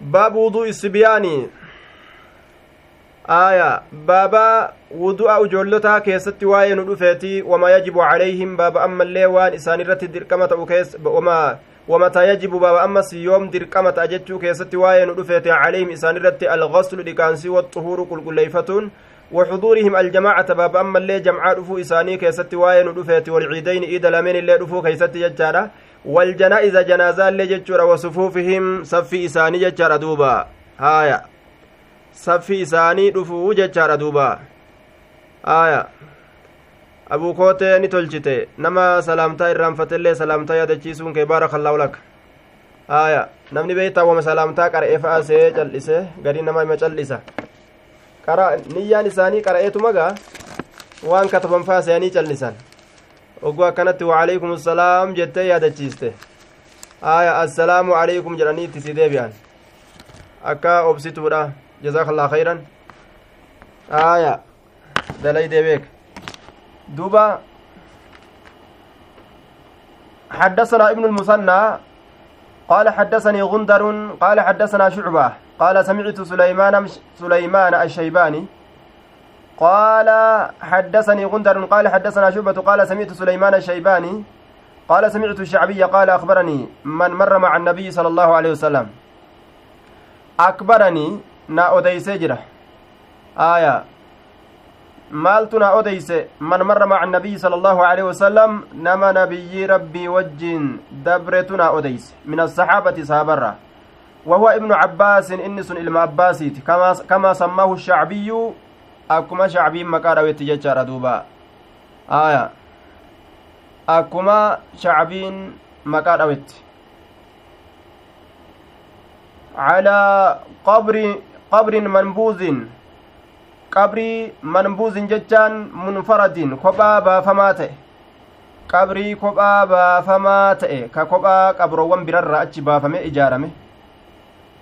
baabu wuduu'i sibyaani aya baaba wudu'a ujoollotaa keessatti waa'ee nu dhufeeti wama yajibu calayhim baaba ammallee waan isaan irratti dirqama ta'u wamataa yajibu baaba ammas yoom dirqama ta'a jechuu keessatti waa'ee nu dhufeete calayhim isaan irratti algaslu dhiqaansii waxuhuuru qulqulleeyfatuun وحضورهم الجماعة باب أما اللي جمعاء دفو إساني كيستي واين دفيت والعيدين إيدا لمن اللي دفو كيستي ججارة والجنائز جنازة اللي ججورة وصفوفهم صفي إساني ججارة دوبا هايا صفي إساني دفو ججارة دوبا هايا abuu kootee ni tolchite nama salaamtaa irraanfatellee salaamtaa yaadachiisuun kee baarakallaahu laka aya namni beeytaa wama salaamtaa qara'ee fa'asee cal'ise gadi nama ima cal'isa niyyaan isaanii qara'eetumagaa waan kataban faasayanii callisan ogguu akkanatti waaleykum assalaam jettee yaadachiiste aya assalaamu aleykum jedhanii itti si deebi'an akka obsituudha jazaakallaa khayran aya dalay deebeek duuba حدثنا ابن المثنى قال حدثني غندر قال حدثنا شعبه قال سمعت سليمان سليمان الشيباني قال حدثني غندر قال حدثنا شعبة قال سمعت سليمان الشيباني قال سمعت الشعبي قال أخبرني من مر مع النبي صلى الله عليه وسلم. أكبرني نا أديس جرة آية. odeyse man marra maca annabiyyi sala allahu aleyhi wasalam nama nabiyyi rabbii wajjin dabretu na odeyse min asaxaabati saabarra وهو ابن عباس إنس إلما عباسيت. كما كما سماه الشعبي akkuma shacbiin maqaa dhawetti jechaadha duuba. Aya akkuma shacbiin maqaa dhawetti calaa qabri qabrin manbuuzin. Qabrii manbuuzin jechaan munfaradin. Kophaa baafamaa ta'e. Qabrii kophaa baafamaa ta'e. Ka kophaa qabroowwan birarraa achi baafame ijaarame.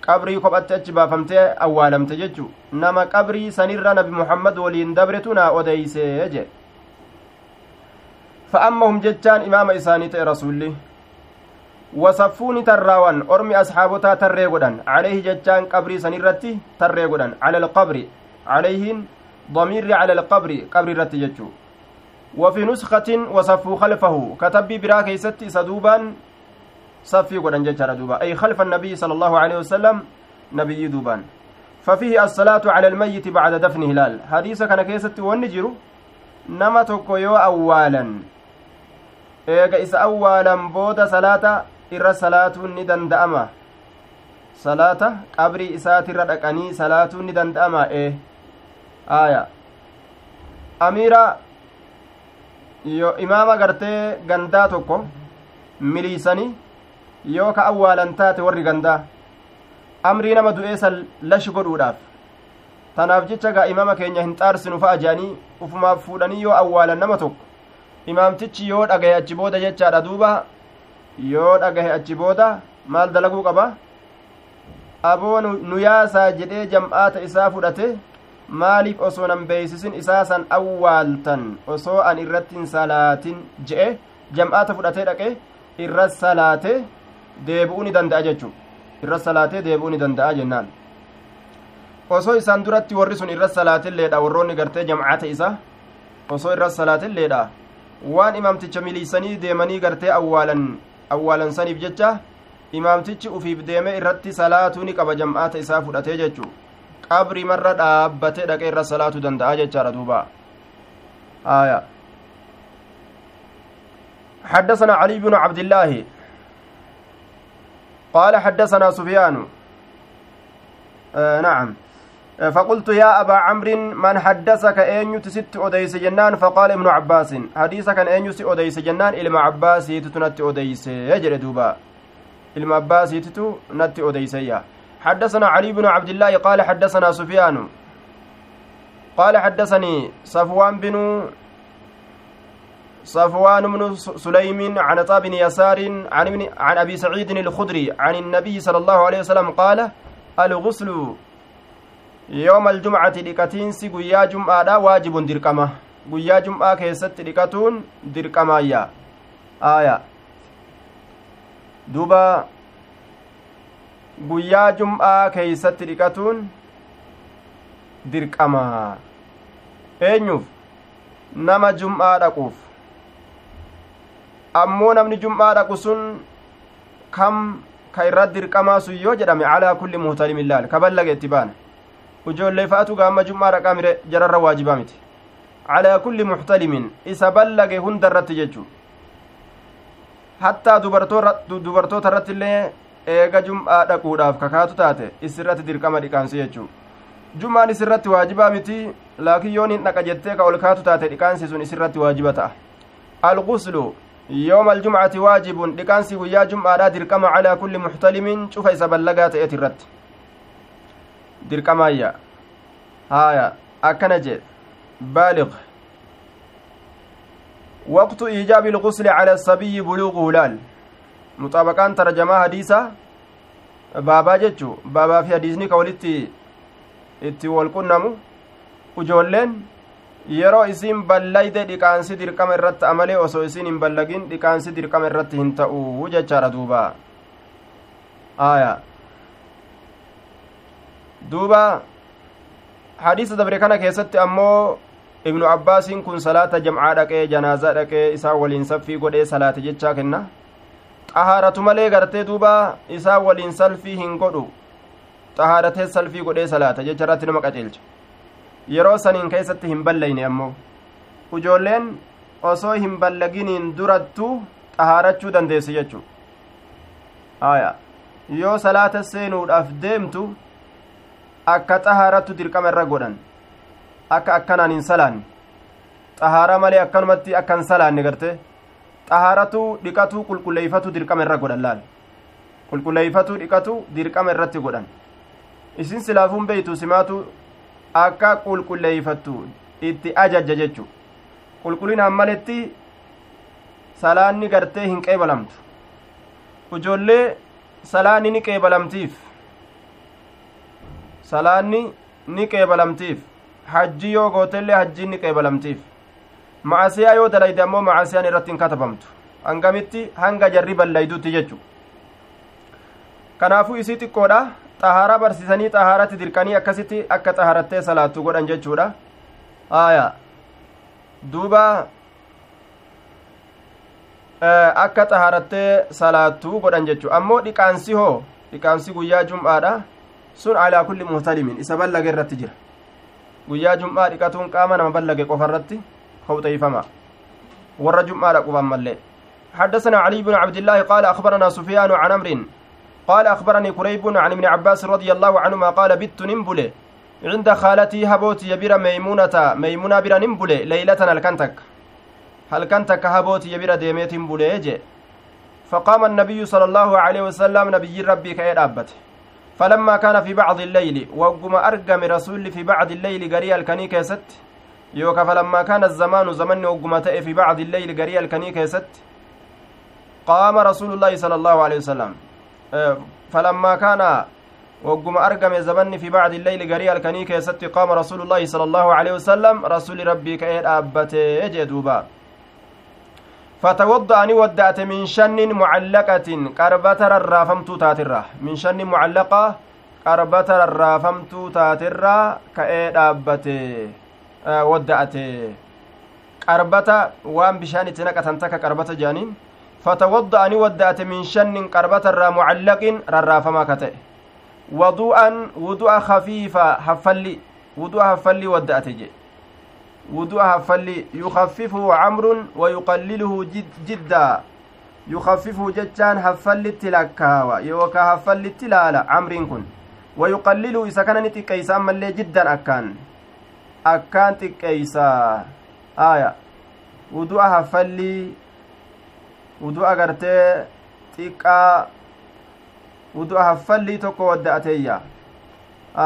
Qabrii kophatti achi baafamtee awwaalamte jechu nama qabrii sanirra nabi muhammad waliin dabretu naa odeyse jedhe isaanii ta'e rasulli wasaffuuni tarraawan ormi asxaabotaa tarree godhan calayhi jechaan qabrii sanirratti tarree godhan cala alqabri calayhin damiirri cala alqabri qabri irratti jechuu وفي نسخة وصفوا خلفه كتب برا كيست سدوبان صفي قدن جتر دوبا أي خلف النبي صلى الله عليه وسلم نبي دوبان ففيه الصلاة على الميت بعد دفن هلال حديث كان كيست ونجر نما توكو يو أولا eega isa awwaalan booda salaata irra salaatuun ni danda'ama salaata qabrii isaatirra dhaqanii salaatuun ni danda'ama ee aya amiira yo imaama gartee gandaa tokko miliisanii yoo ka awwaalan taate warri gandaa amrii nama du'ee san lashi godhuudhaaf. Tanaaf jecha gaa imaama keenya hin xaarsinu fa'a jedhanii ufumaaf fuudhanii yoo awwaalan nama tokko imaamtichi yoo dhagahe achi booda jechaadha duuba yoo dhagahe achi booda maal dalaguu qaba? Aboo nu yaasaa jedhee jam'aata isaa fudhate maaliif osoo nan beeysisin isaa san awwaaltan? Osoo an irratti hin salaatin je'e jam'aata fudhatee dhaqe irra salaate deebi'uu ni danda'a jechuudha irra salaatee deebi'uu ni danda'a jennaan osoo isaan duratti warri sun irra salaatilledha warroonni gartee jamcata isa osoo irra salaatilledha waan imaamticha miliisanii deemanii gartee awwaalan awwaalansaniif jecha imaamtichi ufiif deeme irratti salaatuu ni qaba jam'aata isaa fudhatee jechuu qabri marra dhaabbatee dhaqee irra salaatuu danda'a jechaadha duuba aya حدثنا علي بن عبد الله قال حدثنا سفيان. آه نعم. فقلت يا أبا عمرو من حدثك أين ست أديس جنان؟ فقال ابن عباس. حديثك أين أديس جنان؟ إلما عباس تتنت أديس. يجري دوبا. إلما عباس تتنت أديس. حدثنا علي بن عبد الله قال حدثنا سفيان. قال حدثني صفوان بن صفوان بن سليم عن عطاء بن يسار عن, ابن عن أبي سعيد الخدري عن النبي صلى الله عليه وسلم قال الغسل يوم الجمعة لكتينس قيا جمعة واجب دركمة قيا جمعة كيست لكتون دركمة يا. آية. دوبا guyyaa jum'aa keeysatti dhiqatuun dirqamaa eenyuuf nama jum'aa dhaquuf ammoo namni jum'aa dhaqu sun kam ka irratti dirqamaa sun yoo jedhame calaa kulli muhtalimin laal ka ballage itti baana. Ijoollee fa'atu gaamma jum'aa dhaqaa mire jararra waajibaa miti. Calaa kulli muhtalimin isa ballage hunda irratti jechuu hattaa dubartoota irratti illee eega jum'aa dhaquudhaaf kakaatu taate isirratti dirqama dhiqaansu jechuu jum'aan isirratti waajibaa miti laakiin yoon hin dhaqa jettee ka ol kaatu taate dhiqaansi sun isirratti waajiba ta'a. Alguslu يوم الجمعة واجب لكانسي ويا جمعة دركما على كل محتلم شوف إذا بلغت إترت دركما يا هايا أكنج بالغ وقت إيجاب الغسل على الصبي بلوغه لال مطابقان ترجمة حديثة baabaa jechu baabaa fi hadiisni ka walitti itti wal qunnamu ijoolleen yeroo isiin ballayde dhiqaansi dirqama irratti amalee osoo isiin hin ballagin dhiqaansi dirqama irratti hin ta'u jechaadha duuba aya duuba hadiisa dabre kana keessatti ammoo ibnu abbaasiin kun salaata jamcaa dhaqee janaazaa dhaqee isaa waliin saffii godhee salaate jechaa kenna xahaaratu malee gartee duuba isaa waliin salfii hin godhu xahaaratee salfii godhee salaata jecha irratti nama qaceelcha yeroo saniin keessatti hin ballayne ammoo. Ujoolleen osoo hin ballaginiin durattu xahaarachuu dandeessi jechuu aya yoo salaata seenuudhaaf deemtu akka xahaarattu dirqama irra godhan akka akkanaan hin salaanne. Xahaara malee akkanumatti akka hin salaanne garte xahaaratu dhiqatuu qulqulleeyfatu dirqama irra godhan laal? Qulqulleeyfatu dhiqatu dirqama irratti godhan. Isin silaafuun beeytu simaatu akka qulqulleeyfattu itti ajajja jechu qulqullinaan maletti salaanni gartee hin qeebalamtu. Ujoollee salaanni ni qeebalamtiif. Salaanni ni qeebalamtiif. Hajji yoo gootellee hajjiin ni qeebalamtiif. Macasiyaa yoo dalayde ammoo macasiyaan irratti hin katabamtu. Hangamitti hanga jarri ballaydutti jechu kanaafuu isii xiqqoodha xahaaraa barsiisanii xahaaratti dirqanii akkasitti akka xahaarattee salaattu godhan jechuudha aya duuba akka xahaarattee salaattuu godhan jechuu ammoo dhiqaansi hoo dhiqaansi guyyaa jum'aadha sun alaa kulli muhtalimin isa ballage irratti jira guyyaa jum'aa dhiqatuun qaama nama ballage qofa irratti hawxeeyfama warra jum'aadha quban mallee حدثنا علي بن عبد الله قال أخبرنا سفيان عن أمر قال أخبرني كريب عن ابن عباس رضي الله عنهما قال بت نمبلي عند خالتي هبوتي يبير ميمونة ميمونة بير نمبلي ليلة الكنتك هل كنتك هبوتي يبير ديميت نمبلي فقام النبي صلى الله عليه وسلم نبي ربي كأي أبته فلما كان في بعض الليل وقم أرقم رسول في بعض الليل قريا الكنيك ست. يوكا فلما كان الزمان زمن وقم في بعض الليل قريا الكنيك ست. قام رسول الله صلى الله عليه وسلم. فلما كان وقم أرقم زمن في بعد الليل قريا الكني كيست قام رسول الله صلى الله عليه وسلم رسول ربي كأيد أبته جدوبا فتوضأ أني ودأت من شن معلقة قربة الرافمت تاترة من شن معلقة قربة الرافمت تاترة كأيد أبته آه ودأت قربة وان بشان تنكة تنتك قربة جانين فتوضأ أني ودأت من شن قربة الرا معلق ررافما كتئ. وضوءا وضوء خفيفا حفلي وضوء حفلي ودأت جي وضوء حفلي يخففه عمر ويقلله جد جدا. يخففه جتان حفلي تلكاوا يوكا حفلي تلالا عمر كن. ويقلله إذا كان نتكيسا ملي جدا أكان. أكان تكيسا. آية. وضوء حفلي wudu'a gartee xiqqaa wudu'a haffallii tokko wadda'ateeyya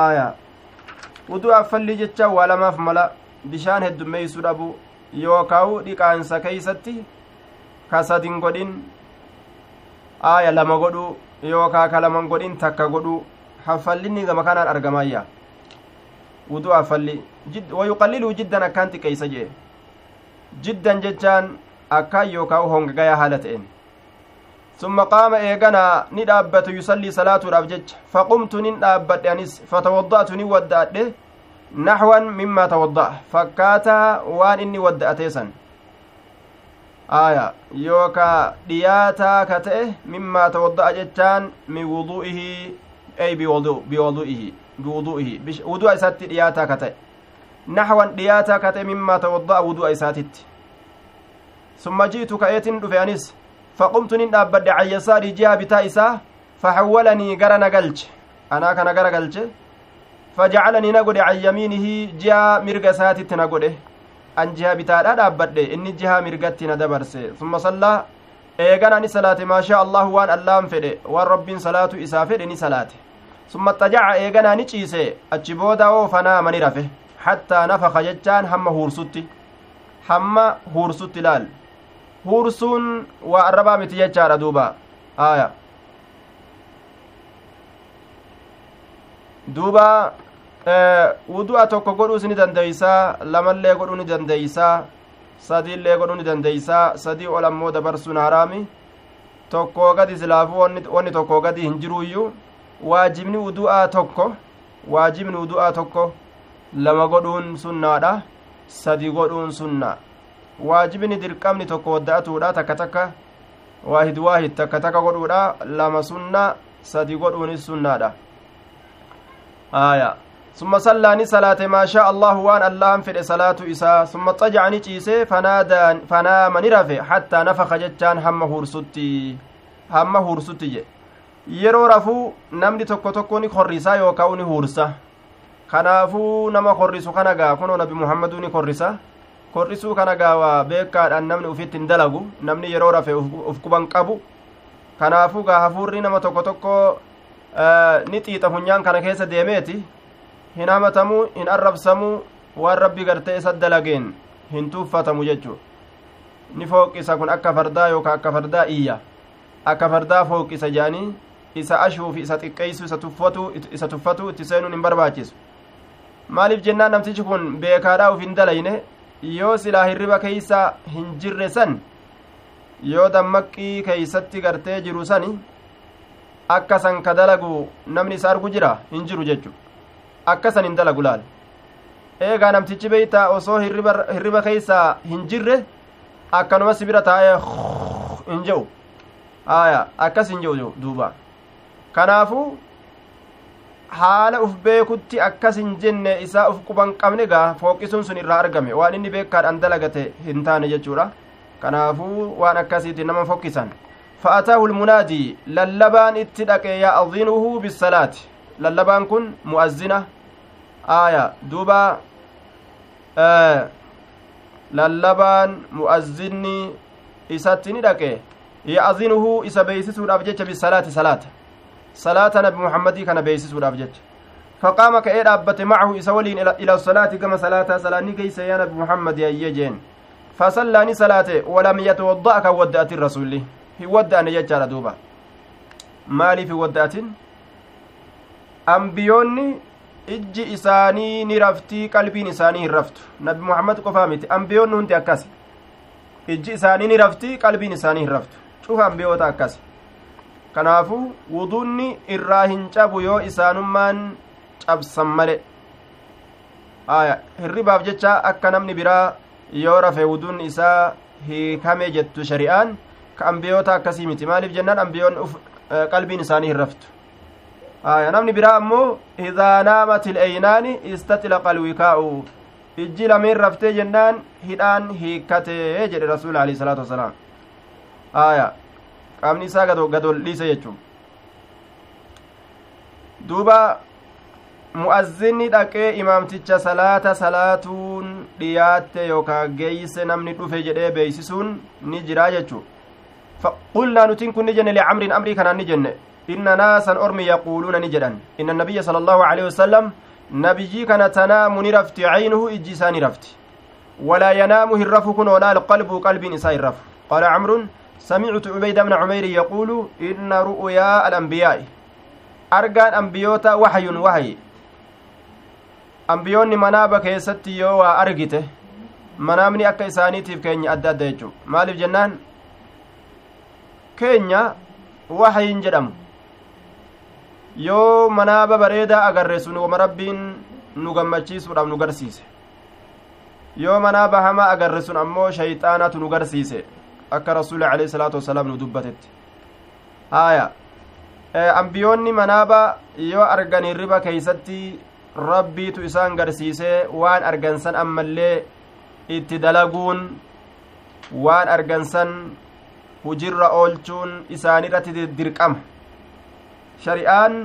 aya wudu'a haffallii jecha waa lamaaf mala. Bishaan heddummeeysuu dhabu. Yookaawu dhiqaansa keeysatti kasadin godhin. Aya lama godhu. Yookaa ka laman godhin takka godhu. Haffallinni gama kanaan argamayya wudu'a haffalli. Wayuqalliluu jiddan akkaan xiqqeeysa jee. Jiddan jechaan akkaan yookaan hongagayaa haala ta'een. ثم قام إيغانا ندابت يصلي صلاة الأبجج فقمت ندابت أنس فتوضأت نودأت نحوا مما توضأ فكاتا وان إني ودأتيسا آية يوكا دياتا كتئه مما توضأ جتان من وضوئه أي بوضوء بوضوئه بوضوئه وضوء إساتي دياتا كتئ نحوا دياتا كتئ مما توضأ وضوء إساتت ثم جئت كأيت دفعنس فقمت ندابد عن يساري جهة بتا إساه فحولني غرا نقلج أنا كان غرا قلج فجعلني نقول عن يمينه جهة مرق ساتت نقول an jiha bitaadha dhaabbadhe inni jiha mirgatti na dabarse summa sallaa eegana ni salaate maashaa allahu waan allaan fedhe waan rabbiin salaatu isaa fedhe ni salaate summa xajaca eeganaa ciise achi booda oo fanaama rafe hattaa nafaka jechaan hamma huursutti hamma huursutti laal huursuun waa arrabaa miti jechaadha duuba. Aya duuba wudu'a tokko godhuus ni dandeeysaa lamallee godhuu ni dandeeysaa sadiillee godhuu ni dandeeysaa sadii ol ammoo dabarsuun haraami. Tokkoo gadi silaafuu wanni tokkoo gadi hin jiruuyyuu waajibni wudu'aa tokko waajibni wudu'aa tokko lama godhuun sunnaadha sadi godhuun sunna waajibni dirqamni tokko wadda'atuudha takka takka waahid waahid takka takka godhuudha lama sunna sadi godhuunis sunnaadha ثم صلى ني صلاة ما شاء الله وان الله فد صلاة إساء ثم اضطجع نيچيسه فنادى فنام نرفه حتى نفخ جتان هم هورسوتي هم هورسوتي yeroo rafuu namni tokko tokko ni korrisaa yookaan ni huursa kanaafuu nama korrisu kana gaa kunoo nabi muhammaduu ni korrisa korrisuu kana gaawaa beekaadhaan namni ufitti hin dalagu. Namni yeroo rafe uf quban qabu. Kanaafuu gaa hafuurri nama tokko tokko ni xiixa funyaan kana keessa deemeeti. Hin hamatamuu hin arrabsamuu waan rabbi gartee isa dalageen hin tuuffatamu jechuu ni fooqisa kun akka fardaa yookaan akka fardaa iyya. Akka fardaa fooqisa jedhanii isa ashuufi isa xiqqeessu isa tuffatu isa tuffatu itti seenuun hin barbaachisu. Maaliif jennaan namtichi kun beekaadhaa uf hin dalayne yoo silaa hirriba keeysa hin jirre san yoo dammaqii keeysatti gartee jiru sani akka san ka dalagu namni isa argu jira hin jiru jechu akkasan hin dalagu laal eegaa namtichi beeytaa osoo hirriba keeysaa hin jirre akkanuma si bira taa'ee hin je'u aya akkas hin je'u duuba kanaafuu haala uf beekutti akkas hin jenne isaa uf quban qabne gaa fooqisuun sun irraa argame waan inni beekaadhaan dalagate hin taane jechuudha kanaafuu waan akkasiitti nama fokkisan fa'ataahu lmunaadii lallabaan itti dhaqe ya'dinuhu bisalaati lallabaan kun mu'azzina aya duuba lallabaan mu'azzinni isatti ni dhaqe ya'zinuhu isa beeysisuudhaaf jecha bisalaati salaata salaata nabi muhammadii kana beeysisuudhaaf jecha faqaama ka'ee dhaabbate macahu isa waliin ila salaati gama salaataa salaanni keeysa yaa nabi muhammad yayyee jeen fasallaani salaate walam yatawadda'a kan wadda'atin rasulli hin wadda'ane jechaadha duuba maaliif hin wadda'atin ambiyoonni ijji isaanii ni raftii qalbiin isaanii hin raftu nabi muhammad qofaa miti ambiyoonni hundi akkas ijji isaanii ni raftii qalbiin isaanii hin raftu cufa ambiyoota akkas kanaafu wuduunni irraa hin cabu yoo isaanummaan cabsan male aya hirribaaf jecha akka namni biraa yoo rafe wuduun isaa hiikame jettu shari'aan ka ambiyoota akkasii miti. Maaliif jennaan? Ambiyoon qalbiin isaanii hin raftu. Aya namni biraa ammoo idaa naamat ilaynaani istaxlaqa alwikaa'u ijji lameen raftee jennaan hidhaan hiikkatee jedhe rasuul alei salaatu wasalaam. Aya qaamni isaa gadol dhiise jechuu duuba mu'azzinni dhaqee imaamticha salaata salaatuun dhiyaatte yookaa geeyse namni dhufe jedhee beeysisuun ni jiraa jechuu qulnaa nutiin kun ni jenne licamrin amrii kanaan ni jenne inna naasan ormi yaquuluuna ni jedhan inna nabiyya sala allahu aleyhi wasalam nabiyyii kana tanaamu ni rafti caynuhu ijji isaa ni rafti walaa yanaamu hin rafu kunoodha alqalbu qalbiin isaa hin rafu qaala camrun سمعت عبيد بن عمير يقول إن رؤيا الأنبياء أرجان أنبيوتا وحي وحي أنبيوني منابا كيستي يوا أرجته manaamni akka isaaniitiif keenya adda adda jechuudha maaliif jennaan keenya waxayin jedhamu yoo manaaba bareedaa agarre sun wama rabbiin nu gammachiisuudhaaf nu garsiise yoo manaaba hamaa agarre sun ammoo shayxaanatu nu garsiise akka rasuuli alayhi salaatu wasalaam nu dubbatetti haaya ambiyoonni manaaba yoo argan hirriba keeysatti rabbiitu isaan garsiisee waan argansan ammallee itti dalaguun waan argansan hujirra oolchuun isaanirratti dirqama shari'aan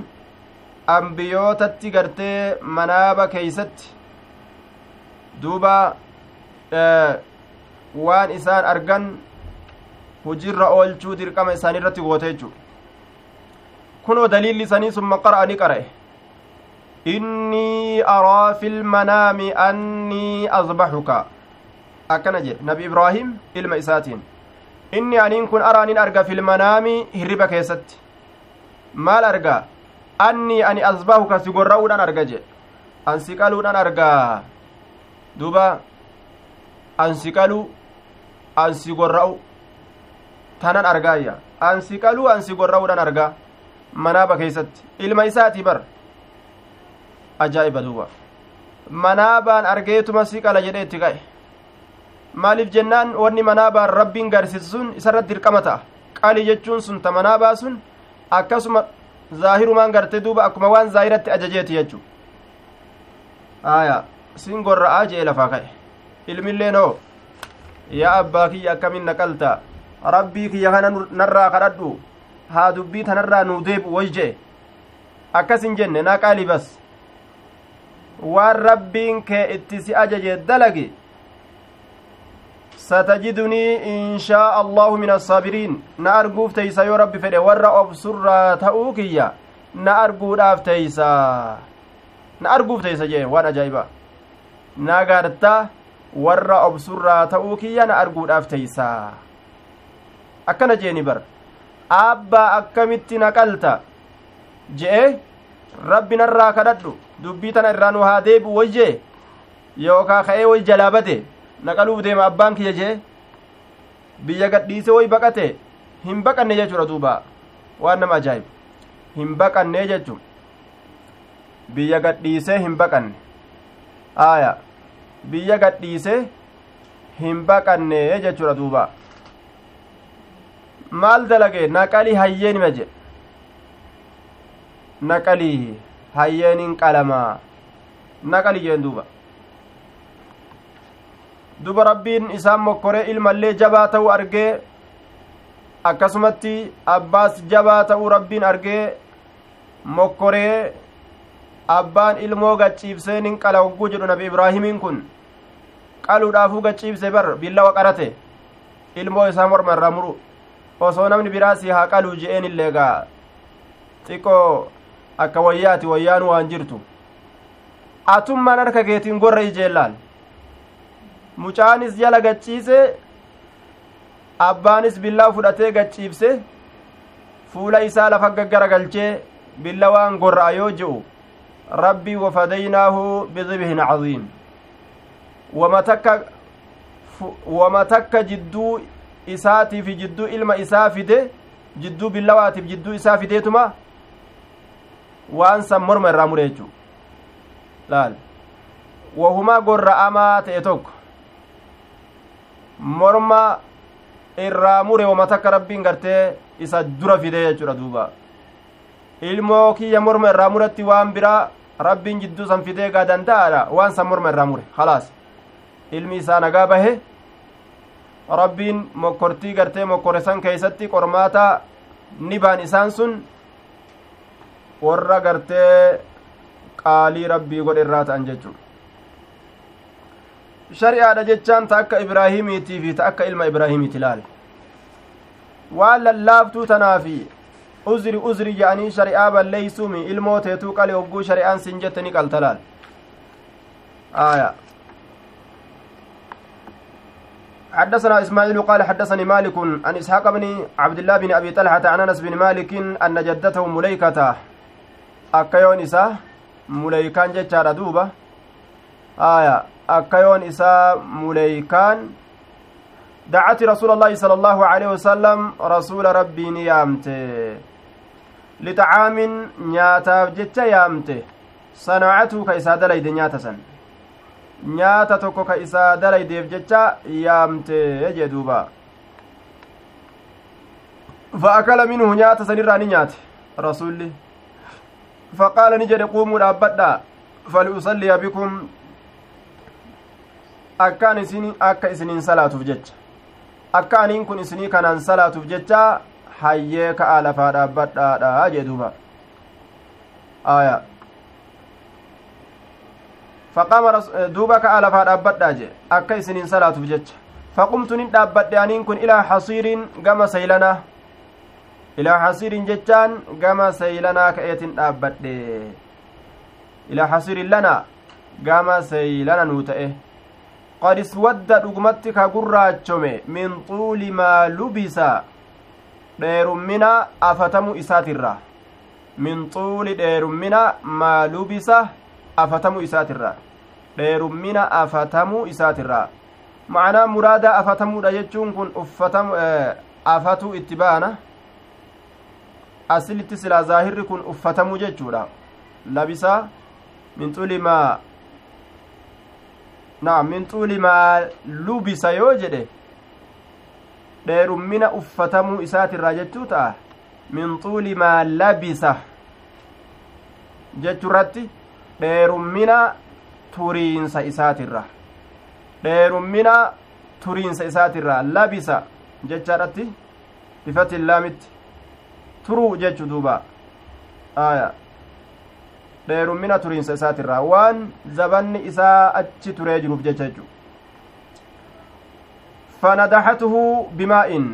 ambiyootatti gartee manaaba keeysatti duuba waan isaan argan hujirra oolchuu dirqama isaanirratti goote jechuu kunoo daliilli isanii summa qara'a ni qara'e innii araa fi lmanaami annii akkana jedhe nabi ibraahim ilma isaatiin inni aniin kun araanin arga fi lmanaami hirriba keessatti maal argaa annii ani azbahuka si gorra'uudhaan arga jedhe an si qaluudhaan argaa duba an si qalu an si gorra'u tanan argaayya an si qaluu an si gorra'uudhaan argaa. Manaaba keeysatti ilma isaati bar. Ajaa'iba duuba. Manaabaan argeetuma si qala jedhe itti ka'e maaliif jennaan wanni manaabaan rabbiin garsiisu sun isarratti dirqama ta'a? Qali jechuun sun ta manaabaa sun akkasuma zaahirumaan garte duuba akkuma waan zaahiratti ajajeeti jechu aya sin gorra'aa jee lafaa ka'e. Ilmilleen hoo yaa abbaa kiyya akkamin naqalta rabbii kiyya kana narraa kadhadhu. Haa dubbii tanarraa nuu deebu way jee. Akkas hin jenne naa qaalii bas waan rabbiin kee itti si ajaje dalage. Satajidunii inshaa allahu min assaabiriin na arguuf teeysa yoo rabbi fedhe warra obsurraa ta'uu kiyya na arguudhaaf teeysa. Na arguuf teeysa jee waan ajaa'iba. Na garta warra obsurraa ta'uu kiyya na arguudhaaf teeysa akkana jeeni bar aabbaa akkamitti naqalta je'e rabbi narraa kadhadhu dubbii tana irraa nu haa deebi'u wayjee yookaa ka'ee way jalaa bade naqaluuf deema abbaan kiyya jee biyya gadhiise way baqate hin baqanne jechuudha duuba waan nama ajaa'ibu hin baqanne jechuun biyya gadhiisee hin baqanne aaya biyya gadhiisee hin baqanne jechuudha duuba maal dalage naqalii hayyeenima jedhe naqalii hayyeeniin qalamaa naqali jeen duuba duba rabbiin isaan mokkoree ilmallee jabaa ta'uu argee akkasumatti abbaas jabaa ta'uu rabbiin argee mokkoree abbaan ilmoo gachiibsee nin qala hogguu jedhu nabi ibraahimiin kun qaluudhaafuu gachiibse bar billawa qarate ilmoo isaa morma irraa muru osoo namni biraa si haa qaluu je'een illee gaa. Xiqqoo akka wayyaati wayyaanu waan jirtu. Atummaan harka keetiin gorra ijeellaal mucaanis jala gachiise? Abbaanis billaa fudhatee gachiibse? Fuula isaa lafa gaggaragalchee billa waan gorra'a yoo je'u? Rabbii wafadaynaahu bidibhin caziim wama takka jidduu isaatiif jidduu ilma isaa fide jidduu billawaatiif jidduu isaa fideetuma? Waan san morma irraa mure jechuu. Laal. Wahumaa gorra'amaa ta'e tokko morma irraa mure wama takka rabbiin gartee isa dura fide jechuudha duuba. Ilmoo kiyya morma irraa muratti waan biraa rabbiin jidduu san fidee gaa danda'aadha waan san morma irraa mure. Khalaas. Ilmi isaa nagaa bahe rabbiin mokkortii gartee mokkore san keeysatti qormaata ni baan isaan sun warra gartee qaalii rabbii godhe irraa ta'an jechuudha shari'aadha jechaan ta ibraahimiitii fi ta ilma ibraahimiiti ilaale waan lallaaftuu tanaafi uzri uzri jedhanii shari'aa balleeysumi ilmoo teetuu qale hogguu shari'aan sin jette ni qalta laal aya حدثنا إسماعيل قال حدثني مالك عن إسحاق بن عبد الله بن أبي طلحة عن أنس بن مالك أن جدته مليكة. isaa muleykaan jechaadha duuba aya akka yoon isaa muleykaan دعت رسول الله صلى الله عليه وسلم رسول ربي نيامته لطعام نياتاف جتش يامته صنعته كإسا دليد نياتا سن. Nyaata tokko ka isaa dalaydeef jecha yaamte jee duuba فأكل منه نيات سنرى نيات رسولي فقال نجد قوموا dhaabbadha فلأصلي بكم akkaan isin akka isiniin salaatuuf jecha akka aniin kun isinii kanaan salaatuuf jecha hayyee ka'aa lafaa dhaabbadhaadha jee duuba aya faqaama duuba ka'aa lafaa dhaabbadhaa je akka isiniin salaatuuf jecha faqumtu nin dhaabbadhe aniin kun ilaa hasiiriin gama saylanaa ilaa hasiiriin jechaan gama saylanaa ka'eetin dhaabbadhe ilaa hasiiriin lanaa gama saylana nuu ta'e qad iswadda dhugumatti ka gurraachome min xuuli maa lubisa dheerummina afatamu isaatirra min xuuli dheerummina maa lubisa afatamu isaatirra dheerummina afatamuu isaatirra ma'anaa muraadaa afatamuudha jechuun kun uffatamu afatu itti baana. Asilitti silaa zaahirri kun uffatamuu jechuudha. Labisa min xuuli maa naam lubisa yoo jedhe dheerummina uffatamuu isaatirraa jechuu ta'a. Min xuuli maa labisa jechurratti dheerummina turiinsa isaatirra dheerummina turiinsa isaatirra labisa jechaadhatti bifatin laamitti turuu jechu duuba aya dheerummina turiinsa isaatirraa waan zabanni isaa achi turee jiruuf jecha jechu fanadaxatuhu bimaa'in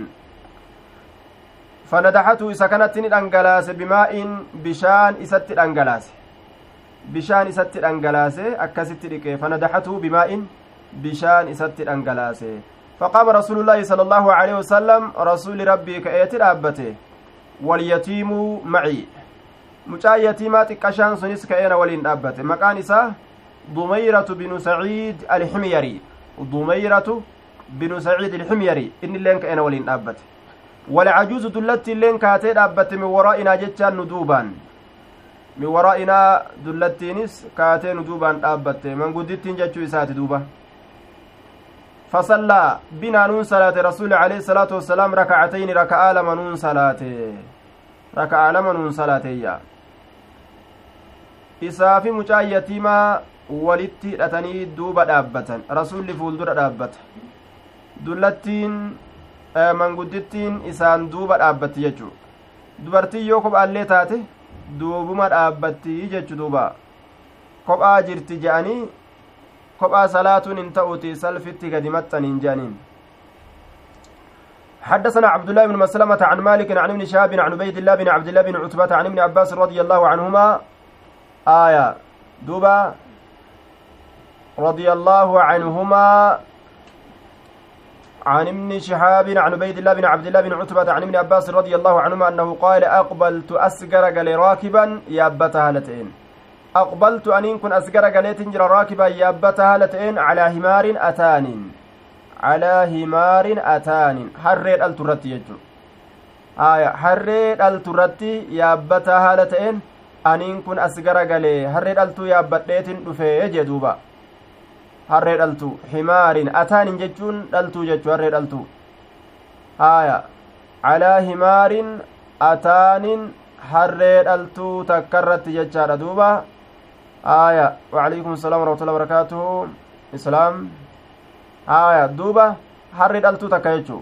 fanadaxatuhu isa kanatti ni dhangalaase bimaa'in bishaan isatti dhangalaase bishaan isatti dhangalaase akkasitti dhiqe fanadaxatuhu bimaa'in bishaan isatti dhangalaase فقام رسول الله صلى الله عليه وسلم رسول ربي كأيتي رابته واليتيم معي mucaa yatiimaa xiqqashaan sunis ka'eena waliin dhaabbate maqaan isaa dumayratu binu saciid alximyari dumayratu binu saciid alximyari inni illeen ka'eena waliin dhaabbate walcajuuzu dullatti illeen kaatee dhaabbatte min waraa'inaa jechaan nu duubaan min wara'inaa dullattiinis kaatee nu duubaan dhaabbatte. Manguddittiin jechuu isaati duuba. Fasallaa binaa nuun salaate. Rasuuli alayhi salaatu wassalaam rakacatayni raka'aa lama nuun salaate. Raka'aa lama nuun salaateeyya isaafi mucaa yatiimaa walitti hidhatanii duuba dhaabbatan. Rasuulli fuuldura dhaabbata. Dullattiin eh, manguddittiin isaan duuba dhaabbatti jechuu. Dubartiin yoo kophaallee taate? Duubuma dhaabbatti jechu duuba. Kophaa jirti je'anii kophaa salaatuun hin ta'uti salfitti gadi maxxaniin je'aniin. حدثنا عبد الله بن مسلمة عن مالك عن ابن شهاب عن عبيد الله بن عبد الله بن عتبة عن ابن عباس رضي الله عنهما. آية. دوبا. رضي الله عنهما عن ابن شهاب عن عبيد الله بن عبد الله بن عتبة عن ابن عباس رضي الله عنهما أنه قال أقبلت أسقر قال راكبا يابتها لتين أقبلت أن كن أسقر قال تنجر راكبا يابتها لتين على همار أتان. على همار أتان. حرير الترتي يجو آية حرير الترتي يابتها لتين as gara galee harree dhaltuu yaabbadheetin dhufee jee duuba harree dhaltuu himaarin ataanin jechuun dhaltuu jechuu harree dhaltuu haaya calaa himaarin ataanin harree dhaltuu takka irratti jechaadha duuba haaya waalaikum salaam warahmatullahi wabarakaatuhu islaam haaya duuba harree dhaltuu takka jechuu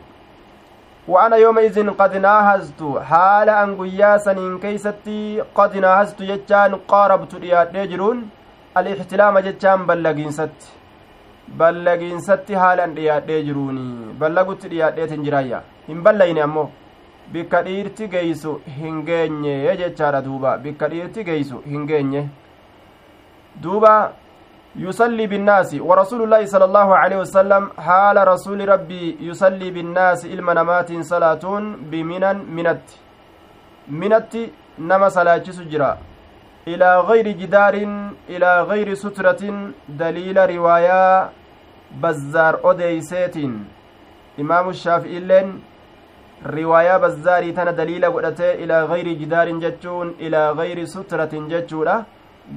وأنا يومئذ قد ناهزت حال أن قيا سنين كيستي قد ناهزت جتان قاربت رياد جرون الاحتلام جتان بلغين ست ballagiinsatti haalan dhiyaadhee jiruuni. Ballagutti dhiyaadheet hin jiraayya hin ballayne ammoo bikka dhiirti geeysu hin geenye jechaadha duuba. Bikka dhiirti geeysu hin geenye. Duuba yusalli binnaasi warasuulullaahi sala allaahu aleyhi wasalam haala rasuuli rabbii yusalli binnaasi ilma namaatiin salaatuun biminan minatti. Minatti nama salaachisu jira. إلى غير جدار إلى غير سترة دليل رواية بزار أديسيت imaamu shaafi'iilleen riwaayaa bazzaarii tana daliila godhatee ilaa gayri jidaarin jechuun ilaa gayri sutratin jechuudha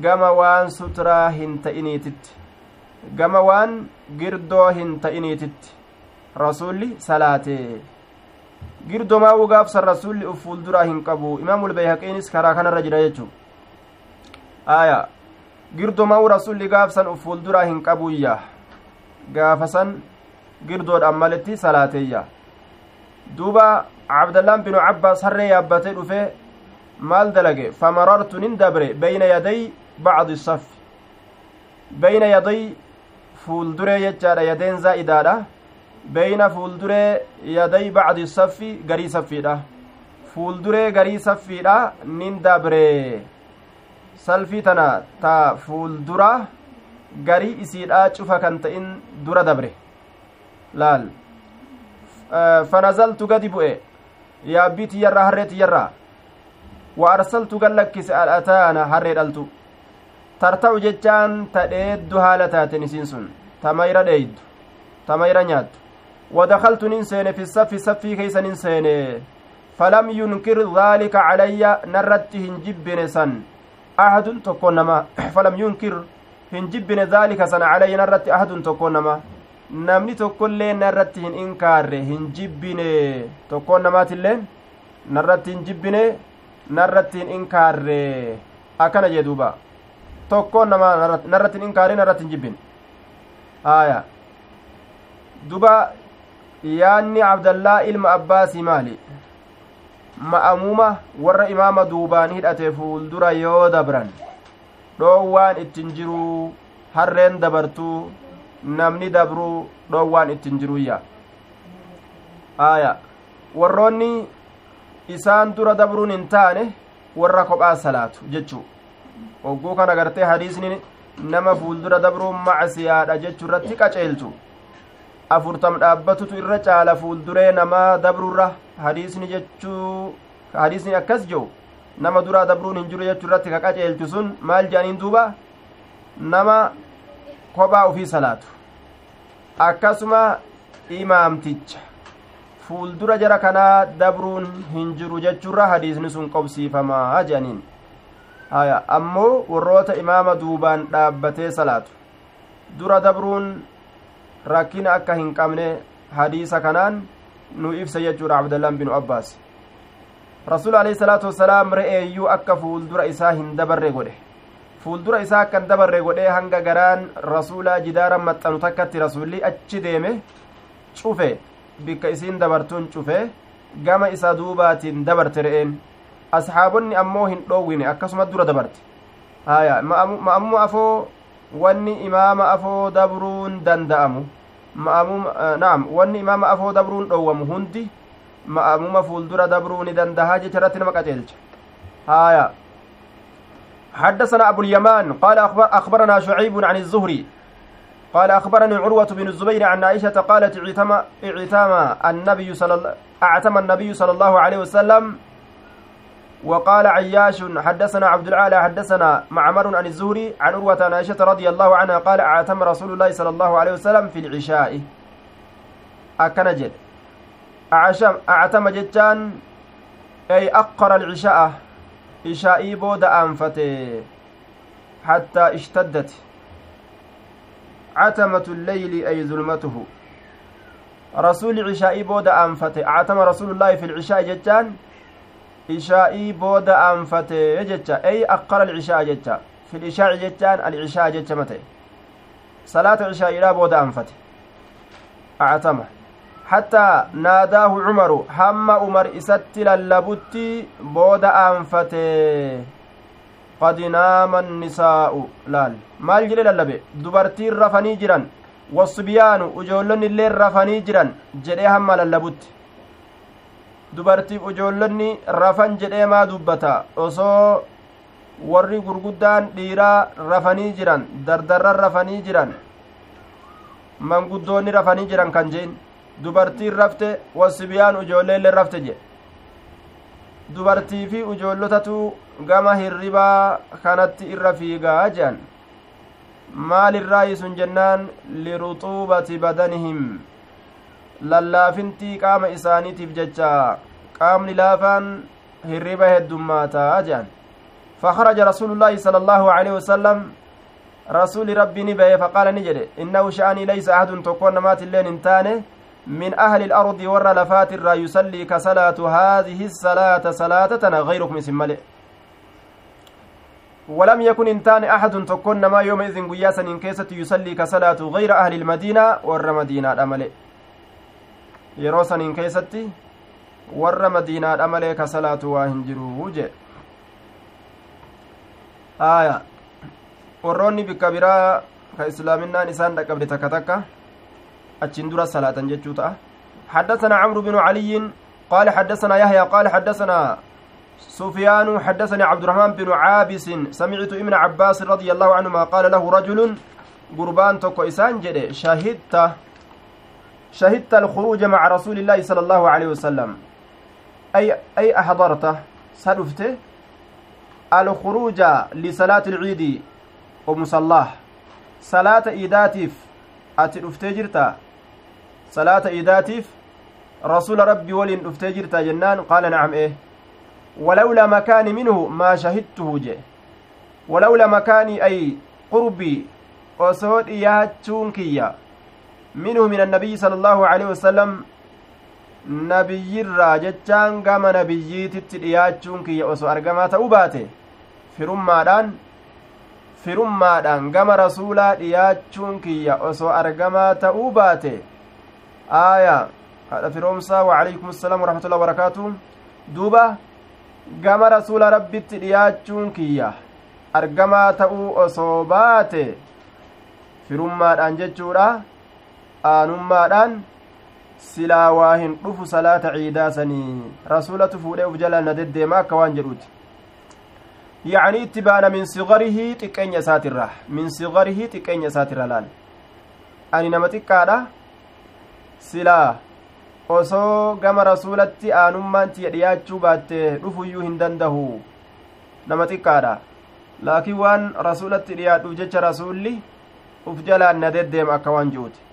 gama waan sutraa hin ta'iniititti gama waan girdoo hin ta'iniititti rasulli salaate girdomaa'uu gaafsan rasulli uf fuulduraa hin qabu imaamul bayhaqiinis karaa kanarra jira jechuu aya girdomaa'uu rasulli gaafsan uf fuulduraa hin qabuyya gaafasan girdoodhaan maletti salaateeyya. Duuba cabdallaan binu cabbaas harree yaabbatee dhufe maal dalage? Famarartu nin dabre beyna yaday bacdi saffi. Beyna yaday fuulduree jechaadha yadeen zaa'idaadha. Beyna fuulduree yaday bacdi saffi garii saffiidha. Fuulduree garii saffiidha nin dabre salfii tana ta fuuldura garii isiidha cufa kan ta'in dura dabre laal fanazaltu gadi bu'e yaabbii tiyyarraa harree tiyyarraa wa arsaltu gallakkise al'ataana harree dhaltu tarta'u jechaan ta dheeddu haala taaten isiin sun ta mayra dheeydu ta mayra nyaattu ودخلت ننسين في الصف صفي كيس ننسين فلم ينكر ذلك علي نرت هنجبن سن أحد تكون نما فلم ينكر هنجبن ذلك سن علي نرت أحد تكون نما namni tokkollee narratti hin inkaarre hin jibbine tokkoon namaatillee narratti hin jibbine narratti hin inkaarre akkana jee duuba tokkoon nama narratti hin inkaarre narratti hin jibbine aya duba yaanni abdallaa ilma abbaasii maali ma'amuuma warra imaama duubaan hidhate fuuldura yoo dabran dhoowwaan ittin jiruu harreen dabartuu namni dabruu dhoowwaan ittin jiruyya aya warroonni isaan dura dabruun hin taane warra kophaa salaatu jechuu. Ogguu kana gartee hadiisni nama fuuldura dabruun macsiyaadha jechuu irratti qaceelchu afurtam dhaabbatutu irra caala fuulduree namaa dabruurra hadiisni jechuu hadiisni akkas jiru nama duraa dabruun hin jiru jechuu irratti ka qaceelchu sun maal jedhaniin duuba? Nama kophaa ufii salaatu. Akkasuma imaamticha. Fuuldura jara kanaa dabruun hin jiru jechuurra hadiisni sun qobsiifamaa jedhaniin. Ammoo warroota imaama duubaan dhaabbatee salaatu. Dura dabruun rakkina akka hin qabne hadiisa kanaan nu ibsa jechuudha abdallaan binu abbaas. Rasuul alayhi salaatu wasalaam re'eeyyuu akka fuuldura isaa hin dabarre godhe. Fuuldura isaa akka hin dabarre godhee hanga garaan rasuulaa jidaaran maxxanu takkatti rasuulli achi deeme cufe bikka isiin dabartuun cufe gama isa duubaatiin dabarte re'een. Asxaabonni ammoo hin dhoowwine akkasuma dura dabarte. Haya ma'amuma afoo wanni imaama afoo dabruun danda'amu naam wanni imaama afoo dabruun dhoowwamu hundi ma'amuma fuuldura dabruu ni dandahaa jecha irratti nama qaceelcha haya حدثنا أبو اليمان قال أخبر أخبرنا شعيب عن الزهري قال أخبرني عروة بن الزبير عن عائشة قالت اعتم اعتم النبي صلى الله اعتم النبي صلى الله عليه وسلم وقال عياش حدثنا عبد العالى حدثنا معمر عن الزهري عن عروة عن عائشة رضي الله عنها قال أعتم رسول الله صلى الله عليه وسلم في العشاء. أكنجد أعتم جتان أي أقر العشاء. عشائي بود أنفته. حتى اشتدت. عتمة الليل أي ظلمته. رسول عشائي بود أنفته. أعتم رسول الله في العشاء جتان ishaa'ii booda aanfate jecha ey akkara alcishaa jecha fil ishaa'i jechaan alcishaa jecha mate salaata cishaa'iidhaa booda aanfate actama hattaa naadaahu cumaru hamma umar isatti lallabutti booda aanfate qad naama annisaa'u laal maal jedhe lallabe dubartiin rafanii jiran wasbiyyaanu ijoollonni illee rafanii jiran jedhee hamma lallabutti dubartiif ijoollonni rafan jedhee maa dubbata? Osoo warri gurguddaan dhiiraa rafanii jiran dardarran rafanii jiran manguddoonni rafanii jiran kan jeen dubartiin rafte wasibiyaan ijoolleellee rafte jedhe dubartii fi ijoollotatu gama hirribaa kanatti irra fiigaa jedhan maal irraa sun jennaan? Liruxuubati badanihim lallaafintii qaama isaaniitiif jecha qaamni laafaan hirriba heddummaataa jedhan. فخرج رسول الله صلى الله عليه وسلم رسول ربي نبيه فقال نجد إنه شأني ليس أحد تكون مات اللين انتانه من أهل الأرض ور لفات الرا يصلي كصلاة هذه الصلاة صلاة غيركم اسم ولم يكن انتان أحد تكون ما يومئذ قياسا إن كيست يصلي كصلاة غير أهل المدينة ور مدينة أملئ يروسا إن كيست ور مدينة أملئ كصلاة واهنجروا جئ aya. Warroonni bikka biraa ka islaaminaan isaan dhaqqabde takka takka achiin dura salaatan jechuu ta'a. حدثنا عمرو بن علي قال حدثنا يحيى قال حدثنا سفيان حدثني عبد الرحمن بن عابس سمعت ابن عباس رضي الله عنهما قال له رجل قربان توكو إسان جده شهدت شهدت الخروج مع رسول الله صلى الله عليه وسلم. أي أي أحضرته؟ سلفته الخروج لصلاة العيد ومصلاه صلاة إيداتيف أتي أفتجرتا صلاة إيداتيف رسول ربي ولين أفتجرتا جنان. قال نعم إيه. ولولا مكاني منه ما شهدته جي ولولا مكاني أي قربي وصوت إياتشون كيا. منه من النبي صلى الله عليه وسلم nabiyyirraa jechaan gama nabiyyiititti dhiyaachuun kiyya osoo argamaa ta'uu baate firummaadhaan firummaadhaan gama rasuulaa dhiyaachuun kiyya osoo argamaa ta'uu baate aaya haadha firoomsaa wacalaykum assalaam waraxmatullahi wabarakaatu duuba gama rasuula rabbitti dhiyaachuun kiyya argamaa ta'uu osoo baate firummaadhaan jechuudha aanummaadhaan silaa waa hin dhufu salaata ciidaa sanii rasuulatu fuudhee uf jala na deddeema akka waan jedhuuti. Yacnii itti baana min sigarihi xiqqeenya isaatirra min sigarihi xiqqeenya isaatirra laal. Ani nama xiqqaadha. Silaa osoo gama rasuulatti aanummaan tiya dhiyaachuu baatte dhufuyyuu hin dandahu. Nama xiqqaadha. Laakiin waan rasuulatti dhiyaadhuuf jecha rasuulli uf jalaan na deddeema akka waan ji'uti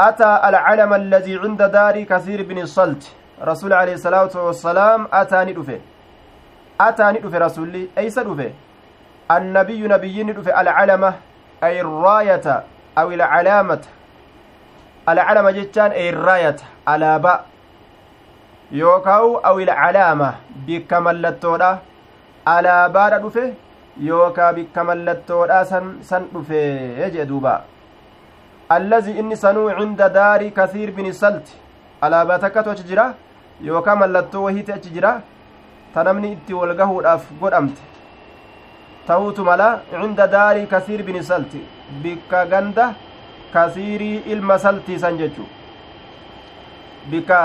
أتى العلم الذي عند دار كثير بن الصلت رسول عليه الصلاة والسلام أتاني دفه أتاني دفه رسولي أيس دفه النبي نبي دفه العلمة أي الراية أو العلامة. العلمة جتان أي الراية ألابا يوكاو أو العلامة بكملتودا. alaabaadha dhufe yookaa bikka mallattoodha san san dhufe jee duuba allazii inni sanuu cinda daari kasiir bini salti alaabaa takkatu achi jira yookaa mallattoo wahiiti achi jira ta namni itti wal gahuudhaaf godhamte ta'uutu mala cinda daari kasiir bini salti bikka ganda kasiirii ilma saltii san jechu bikka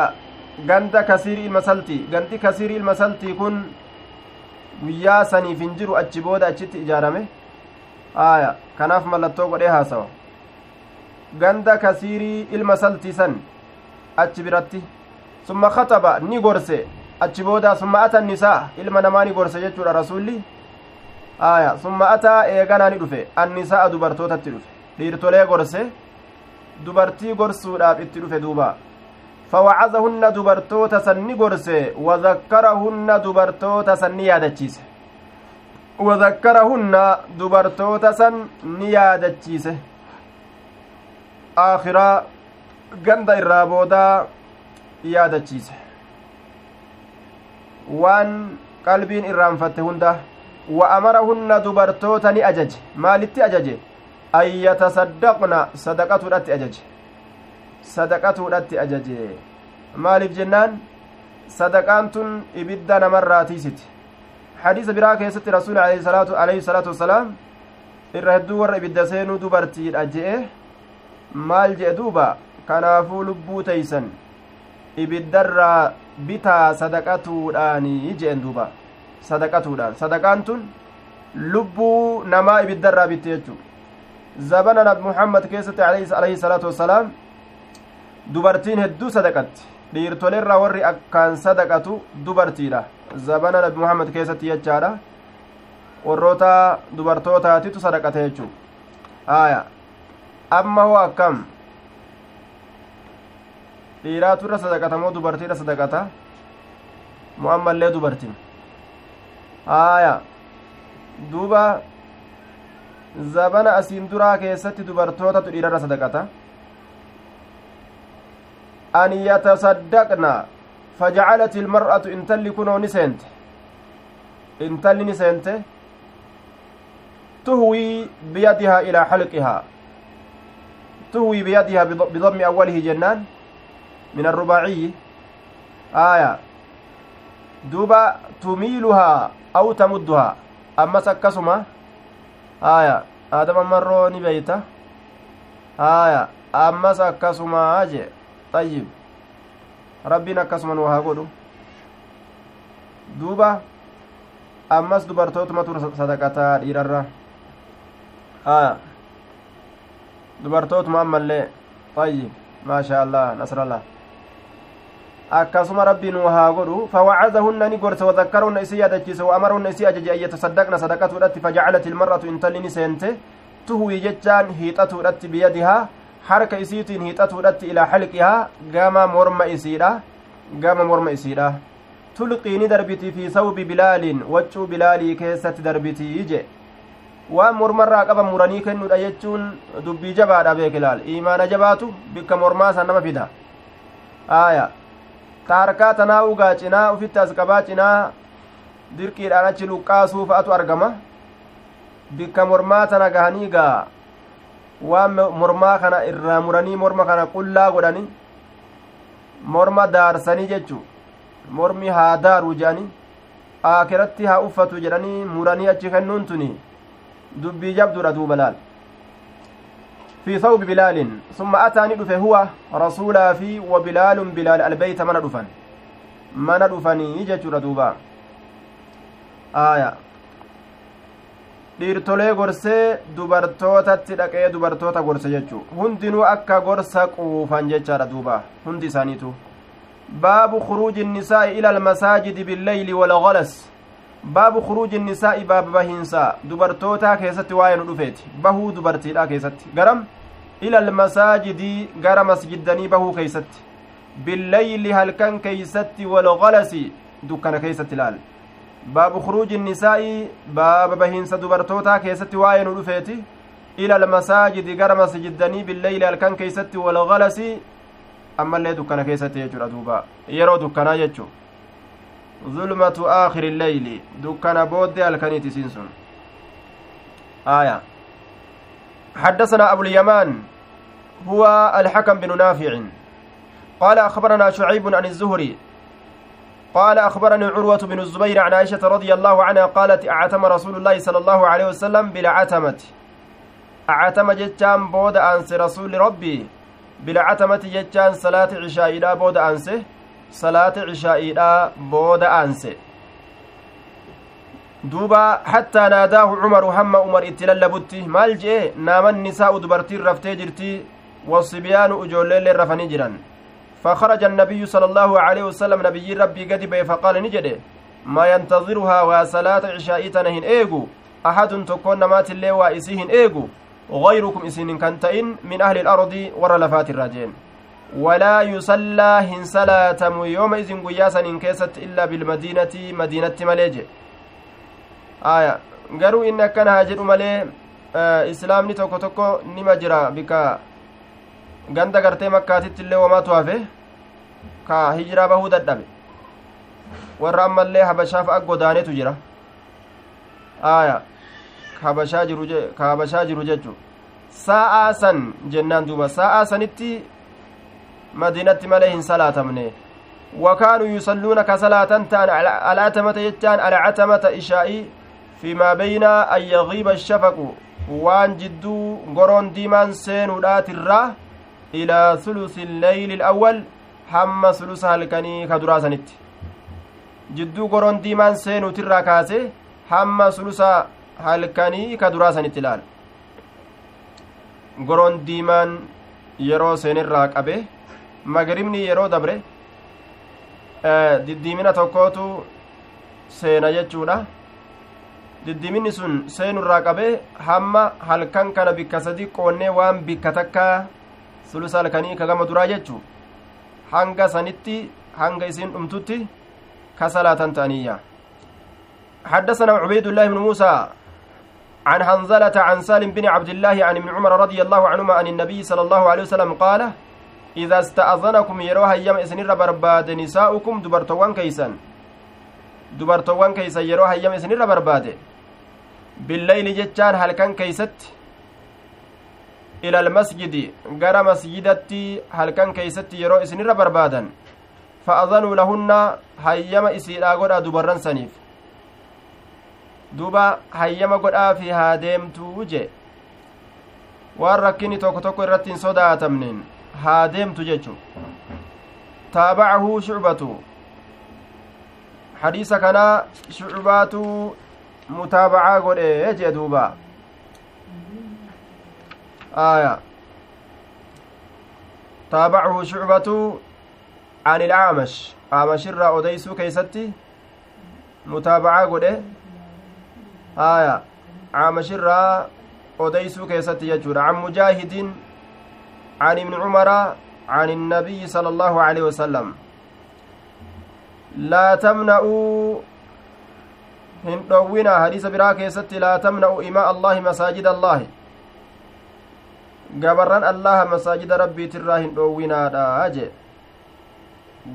ganda kasiirii ilma saltii gandi kasiirii ilma saltii kun guyyaa saniif hin jiru achi booda achitti ijaarame aya kanaaf mallattoo godhee haasawa ganda kasiirii ilma saltiisan achi biratti summa kataba ni gorse achi booda summa ata nisaa ilma namaa ni gorse jechuudha rasulli aya summa ataa eeganaa ni dhufe annisaa dubartootatti dhufe dhiirtolee gorse dubartii gorsuudhaaf itti dhufe duuba فوعظهن دبرتوتا سني غرسه وذكرهن دبرتوتا سني يادچيسه وذكرهن دبرتوتا سن نيادچيسه آخرا ganda irraa boodaa yaadachiise waan qalbiin irraanfatte hunda wa amarahunna dubartoota ni ajaje maalitti ajaje an yatasaddaqna sadaqatuudhatti ajaje sadaqatuudhatti ajaje maaliif jennaan sadaqaan tun ibidda namarraa tiisiti hadiisa biraa keessatti rasuuli alayhi salaatu wasalaam irra hedduu warra ibidda seenuu dubartiidha je'e maal je'e duuba kanaafuu lubbuu teeysan ibiddarraa bitaa sadaqatuudhaanii je'en duuba sadaqatuudhaan sadaqaan tun lubbuu namaa ibiddarraa bitte jechuu zabana nabi muhammad keessatti alayhi salaatu wassalaam dubartiin hedduu sadaqatti dhiirtoleerraa warri akkaan sadaqatu dubartiidha zabana nabi muhammad keessatti jechaadha warroota dubartootaatitu sadaqate jechuu aya amma hoo akkam dhiiraatu irra sadaqata moo dubartii irra sadaqata moo ammallee dubartiin haaya duuba zabana asiin duraa keessatti dubartootatu dhiirarra sadaqata an yatasaddaqna فجعلت المرأة intalli kunoo ni seente intalli ni seente tuhwii biyadihaa ilaa xalqihaa awwalihi jennaan min arrubaaciyyi aaya duuba tumiiluhaa aw tamudduhaa ammas akkasuma aaya aadama marroo ni beeyta aaya ammas akkasumaa jee ayyib rabbiin akkasuma nu haa godhu duuba ammas dubartootumatu sadaqataa dhiirarra aya dubartootuma ammallee maashaa allah nasrallah akkasuma rabbii nu haa godhu fawacadahunna ni gorse wadakkarahunna isi yaadachiise waamarahunna isi ajaje an yatasaddaqna sadaqatuudhatti fajacalat ilmar'atu intalli ni seente tuhwii jechaan hiixatuudhatti biyadihaa harka isiitiin hiixatuudhatti ilaa xalqihaa gama morma isiidha gama morma isiidha tulqii ni darbiti fi sawbi bilaaliin waccuu bilaalii keessatti darbitii je waan mormarraa qaban muranii kennuudha jechuun dubbii jabaadha beekilaal imaana jabaatu bikka mormaa san nama fida aaya ta harkaa tanaa ugaa cinaa ufitti as qabaa cinaa dirqiidhaan achi luqqaasuu fa'atu argama bikka mormaa tana gahanii gaa waan mormaa kana irraa muranii morma kana qullaa godhani morma daarsanii jechu mormi haa daaru jedhani aakiratti haa uffatu jedhanii muranii achi kennuun tuni dubbii jabduudha duuba laal في ثوب بلال ثم أتى ندفه هو رسولا في وبلال بلال البيت من دفن من دفني جتر دوبا آية dhiirtolee gorsee dubartootatti dhaqee dubartoota gorse jechuu hundinuu akka gorsa quufan jechaadha duuba hundi isaaniitu baabu khuruuji innisaa'i ila almasaajidi billeyli walgalas baabu khuruuji innisaa'i baaba bahiinsaa dubartootaa keessatti waa'ee nu dhufeeti bahuu dubartiidha keessatti garam ila almasaajidi gara masjiddanii bahuu keeysatti billeyli halkan keeysatti walgalasi dukkana keeysatti ilaal baabu khuruuji innisaa'i baaba bahiinsa dubartootaa keessatti waa'ee nu dhufeeti ila almasaajidi gara masjiddanii billeyli halkan keeysatti walgalasi ammallee dukkana keessatti jechuudha duuba yeroo dukkanaa jechuu zulmatu aakhiri illeyli dukkana booddee halkaniiti isiin sun aya حدثنا أبو اليمان. هو الحكم بن نافع. قال أخبرنا شعيب عن الزهري. قال أخبرني عروة بن الزبير عن عائشة رضي الله عنها قالت أعتم رسول الله صلى الله عليه وسلم بالعتمة. أعتم جتان بود أنس رسول ربي. بالعتمة جتان صلاة عشاء إلى بود أنسه. عشاء إلى بود أنسه duuba hattaa naadaahu cumaru hamma umar itti lallabutti maal jee? Naaman nisaa'u dubartiin raftee jirti wasibyaanu ijoolleellee rafanii jiran. فخرج النبي صلى الله عليه وسلم نبي ربي قد بي فقال نجده ما ينتظرها وصلاة عشاء تنهن ايغو أحد تكون مات اللي وإسيهن ايغو غيركم إسين كنتئن من أهل الأرض ورلفات الراجين ولا يصلى هن صلاة يوم إذن قياسا إن كيست إلا بالمدينة مدينة inni akkana haa jedhu malee islaamni tokko tokko nima jira bika ganda gartee makkaatitti illee wamaatu hafe ka hijiraa bahuu dadhabe warra ammallee habashaaf ak godaanetu jira aya habashaa jiru ka habashaa jiru jechu saa'aa san jennaan duuba saa'aa sanitti madiinatti malee hin salaatamne وكانوا يصلون كصلاة تان على عتمة يجان على عتمة إشائي فيما بين أن يغيب الشفق وان جدو قرون ديمان سين ودات إلى ثلث الليل الأول حم ثلث هلكني كدراسنت جدو قرون ديمان سين وترى كاسي حم ثلث هلكني كدراسنت لال. قرون ديمان yeroo seenirraa qabe magribni yeroo dabre diddiimina tokkootu seena jechuudha diddiminni sun seenurraa qabee hamma halkan kana bikka sadi qoonnee waan bikka takka sulusa halkanii ka gama duraa jechu hanga sanitti hanga isin dhumtutti ka salaatan ta'aniyya حدثنا عبيد الله بن موسى عن حنظلة عن سالم بن عبد الله عن ابن عمر رضي الله عنهما عن النبي صلى الله عليه وسلم قال إذا استأذنكم يروها يم إسنر برباد نساؤكم دبرتوان كيسا دبرتوان كيسا يروها يم إسنر برباد بالليل جتان هل كان كيست؟ إلى المسجد. غرى مسجدتي هل كان كيست يرو إسنر بربادا فأذنوا لهن هيما إسيرا غدا دبران سنيف. duba hayyama godhaafi haa deemtuu je waan rakkini tokko tokko irratti hin sodaatamneen haa deemtu jechu taabacahu shucbatu hadiisa kanaa shucbaatu mutaabacaa godhe jee duuba aya taabacahu shucbatu an ilcaamash aamashirraa odeysuu keeysatti mutaabacaa godhe haya caamashirraa odeysuu keessatti jechuudha can mujaahidin can ibni cumara can innabiyyi sala allahu aleyhi wasalam laa tamna'uu hin dhowwina hadiisa biraa keessatti laa tamna'u imaa allaahi masaajida allaahi gabarran allaha masaajida rabbiitirraa hin dhoowwinaadha jee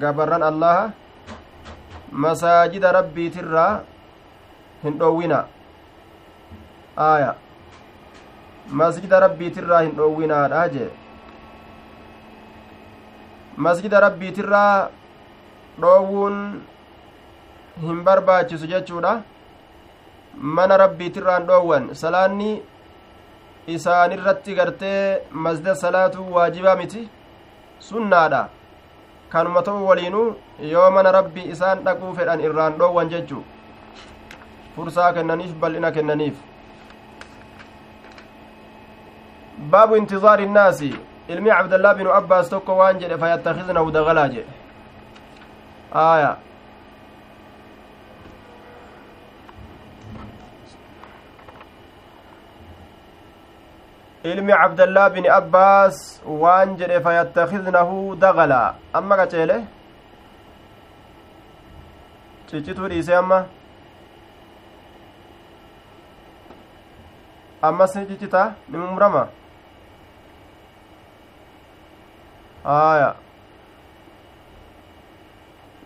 gabarran allaha masaajida rabbiitirraa hin dhoowwina aya masjida rabbiitirraa hin dhoowwinaadha jee masjida rabbiitirraa dhoowwuun hin barbaachisu jechuudha. Mana rabbiitirraa hin dhoowwan. Salaanni isaanirratti gartee masjida salaatuu waajibaa miti. Sunnaadha. Kanuma ta'u waliinuu yoo mana rabbii isaan dhaquu fedhan irraan dhoowwan jechuu fursaa kennaniif bal'ina kennaniif. Baabu intizaari innaasi ilmi cabdallaa binu abbaas tokko waan jedhe fayattakhidnahu dagalaa jedhe aya ilmi cabdallaa bini abbaas waan jedhe fayattakhidnahu dagalaa amma qaceele ciccituu dhiise amma ammas ni ciccita ni mumrama aya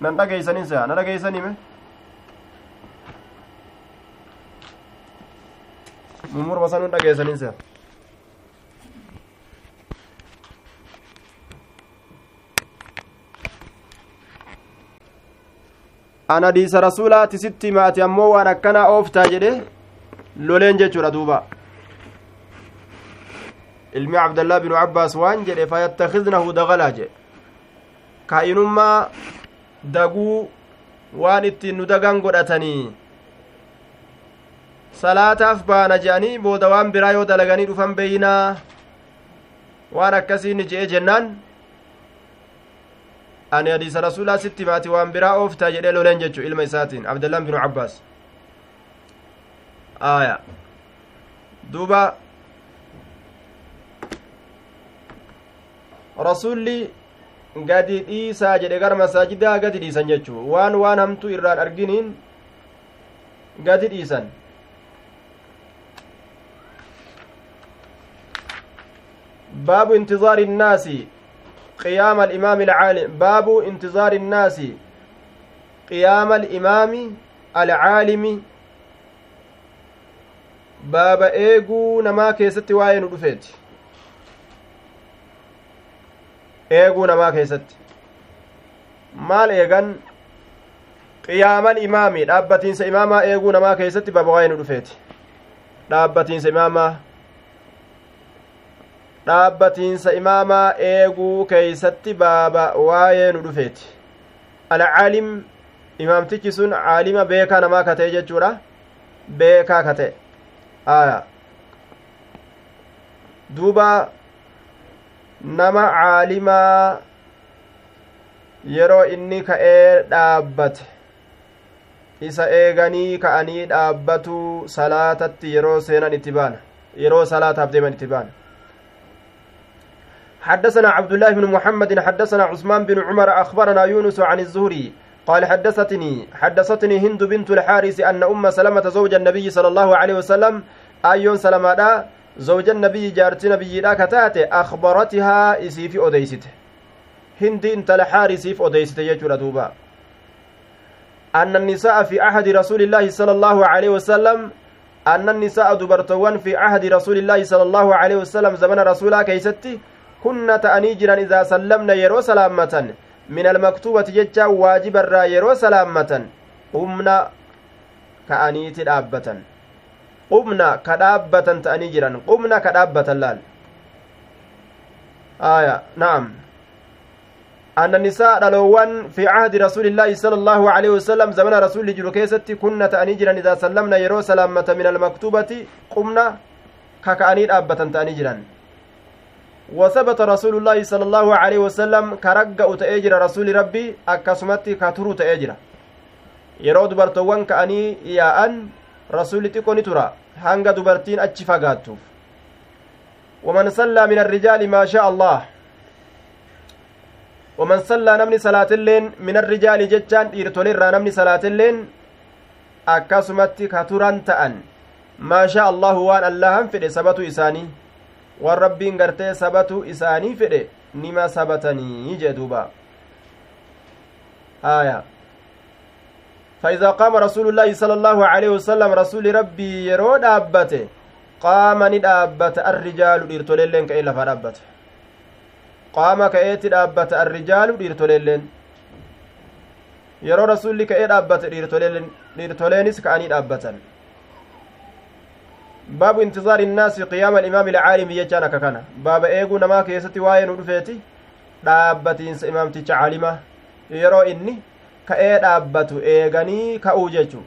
nan dhageeysanin se'a na dhageeysanime mummurma sanun dhageeysanin se'a an hadiisa rasuulaati sitti maati ammoo waan akkanaa ooftaa jedhe loleen jechuudha duuba ilmi cabdallaa binu abbaas waan jedhe fayattakhidnahu dagalaa jedhe kaa'inummaa daguu waan ittiin nu dagan godhatanii salaataaf baana je'anii booda waan biraa yoo dalaganii dhufan beeynaa waan akkasiin je'e jennaan ani hadiisa rasuulaa sitti maati waan biraa ooftaa jedhee loleen jechu ilma isaatiin abdallaan binu abbaas aya duuba rasulli gadi dhiisaa jedhe gara masaajidaa gadi dhiisan jechuu waan waan hamtuu irraan arginiin gadi dhiisan باب انتظار الناس قيام الإمام العالم باب انتظار الناس قيام الإمام العالم باب إيغو نما كيست واين رفيت eeguu namaa keessatti maal eegan qiyaamal imaamii dhaabbatiinsa imaamaa eeguu namaa keessatti baba waa'ee nu dhufeeti dhaabbatiinsa imaamaa dhaabbatiinsa imaamaa eeguu keeysatti baaba waa'ee nu dhufeeti alcaalim imaamtichi sun caalima beekaa namaa ka jechuudha beekaa ka aya duuba nama caalimaa yeroo inni ka'ee dhaabbate isa eeganii ka'anii dhaabbatuu salaatatti yeroo seenan itti baana yeroo salaataaf deeman itti baana حدثنا عبد الله بن محمد حدثنا عثمان بن عمر أخبرنا يونس عن الزهري قال حدثتني حدثتني هند بنت الحارث أن أم سلمة زوج النبي صلى الله عليه وسلم أيون سلمة زوج النبي جارت نبي لا كتات أخبرتها إسيف أديست هند انت الحارث أديست يجور دوبا. أن النساء في عهد رسول الله صلى الله عليه وسلم أن النساء دبرتوان في عهد رسول الله صلى الله عليه وسلم زمن رسولا كيستي كنا تأني جرا إذا سلمنا يرو سلامة من المكتوبة ججا واجب الرا يرو سلامة قمنا كأنيت دابة قمنا كدابة تأني جرا قمنا كدابة لال آية نعم أن النساء دلوان في عهد رسول الله صلى الله عليه وسلم زمن رسول جلو كيستي كنا تأني جرا إذا سلمنا يرو سلامة من المكتوبة قمنا ككأني دابة تأني جرا وثبت رسول الله صلى الله عليه وسلم كرجأ تأجر رسول ربي أكسمتي كترو تأجر yeroo dubartoowwan ka'anii yaa'an rasuli xiqqo ni tura hanga dubartiin achi fagaattuuf waman sallaa min arrijaali maa shaa allah waman sallaa namni salaatilleen min arrijaali jechaan dhiirtole irraa namni salaatilleen akkasumatti ka turan ta'an maa shaa allahu waan allahan fedhe sabatu isaanii waan rabbiin gartee sabatu isaanii fedhe nima sabatanii jee duuba aya فإذا قام رسول الله صلى الله عليه وسلم رسول ربي يرو دابته قام ندابت الرجال ديرتولين كإلا فدابت قام كأيت دابت الرجال ديرتولين yeroo rasulli ka'ee dhaabbate dhiirtoleenis ka'anii dhaabbatan baabu intizaari innaasi qiyaama alimaami alcaalimi jechaan akka kana baaba eeguu namaa keessatti waa'ee nu dhufeeti dhaabbatiinsa imaamticha caalima yeroo inni ka'ee dhaabbatu eeganii ka'uu jechu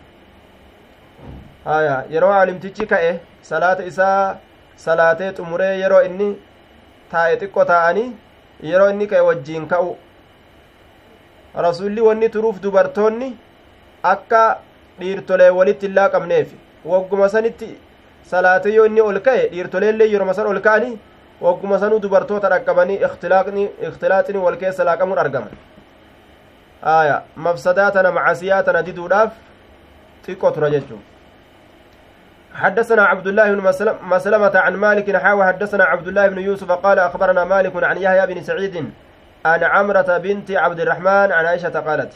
haya yeroo caalimtichi ka'e salaata isaa salaatee xumuree yeroo inni taa'e xiqqo taa'anii yeroo inni ka'e wajjiin ka'u rasulli wanni turuuf dubartoonni akka dhiirtolee walitti hin laaqamneef wagguma sanitti salaate yoo inni ol ka'e dhiirtoleellee yeroma san ol ka'anii wagguma sanuu dubartoota dhaqqabanii ikhtilaaxni wal keessa laaqamuun argama aya mafsadaa tana macasiyaa tana diduudhaaf xiqqo tura jechuu حدثنا عبد الله بن مسلمة عن مالك حاوى حدثنا عبد الله بن يوسف قال أخبرنا مالك عن يحيى بن سعيد عن عمرة بنت عبد الرحمن عن عائشة قالت